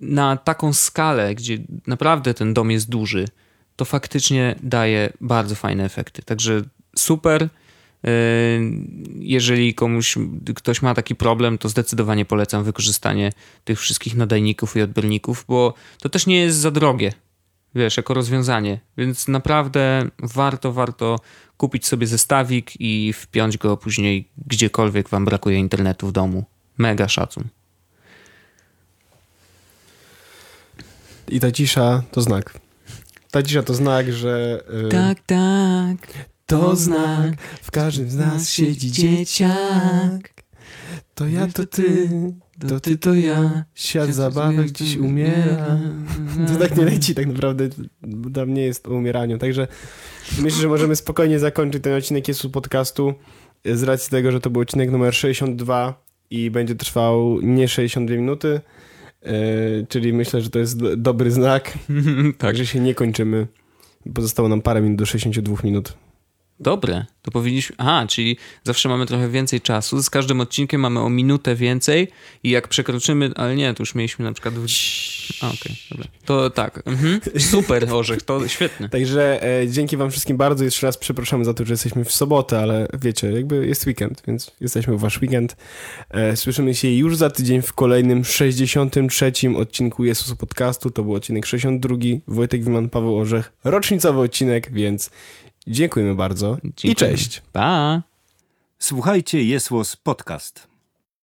Speaker 2: na taką skalę, gdzie naprawdę ten dom jest duży, to faktycznie daje bardzo fajne efekty. Także super. Yy, Jeżeli komuś, ktoś ma taki problem, to zdecydowanie polecam wykorzystanie tych wszystkich nadajników i odbiorników, bo to też nie jest za drogie, wiesz, jako rozwiązanie. Więc naprawdę warto, warto kupić sobie zestawik i wpiąć go później gdziekolwiek wam brakuje internetu w domu. Mega szacun.
Speaker 1: I ta cisza to znak. Ta cisza to znak, że... y,
Speaker 2: tak.
Speaker 1: To znak, w każdym z nas siedzi dzieciak. To ja, to ty, to ty, to ja. Świat zabawek dziś umiera. To tak nie leci tak naprawdę, bo tam nie jest o umieraniu. Także myślę, że możemy spokojnie zakończyć ten odcinek Jesu podcastu z racji tego, że to był odcinek numer 62 i będzie trwał nie 62 minuty, czyli myślę, że to jest do- dobry znak,
Speaker 2: tak.
Speaker 1: że się nie kończymy. Pozostało nam parę minut do 62 minut.
Speaker 2: Dobre, to powinniśmy. Aha, czyli zawsze mamy trochę więcej czasu. Z każdym odcinkiem mamy o minutę więcej i jak przekroczymy. Ale nie, to już mieliśmy na przykład. A, okej, dobra. To tak. Mhm. Super, orzech, to świetne.
Speaker 1: Także e, dzięki wam wszystkim bardzo. Jeszcze raz przepraszamy za to, że jesteśmy w sobotę, ale wiecie, jakby jest weekend, więc jesteśmy w wasz weekend. E, słyszymy się już za tydzień w kolejnym 63. odcinku Jezusu Podcastu. To był odcinek 62. Wojtek Wiman, Paweł Orzech. Rocznicowy odcinek, więc dziękujemy bardzo i
Speaker 2: Dziękujemy.
Speaker 1: cześć.
Speaker 2: Pa!
Speaker 4: Słuchajcie Jesłos Podcast.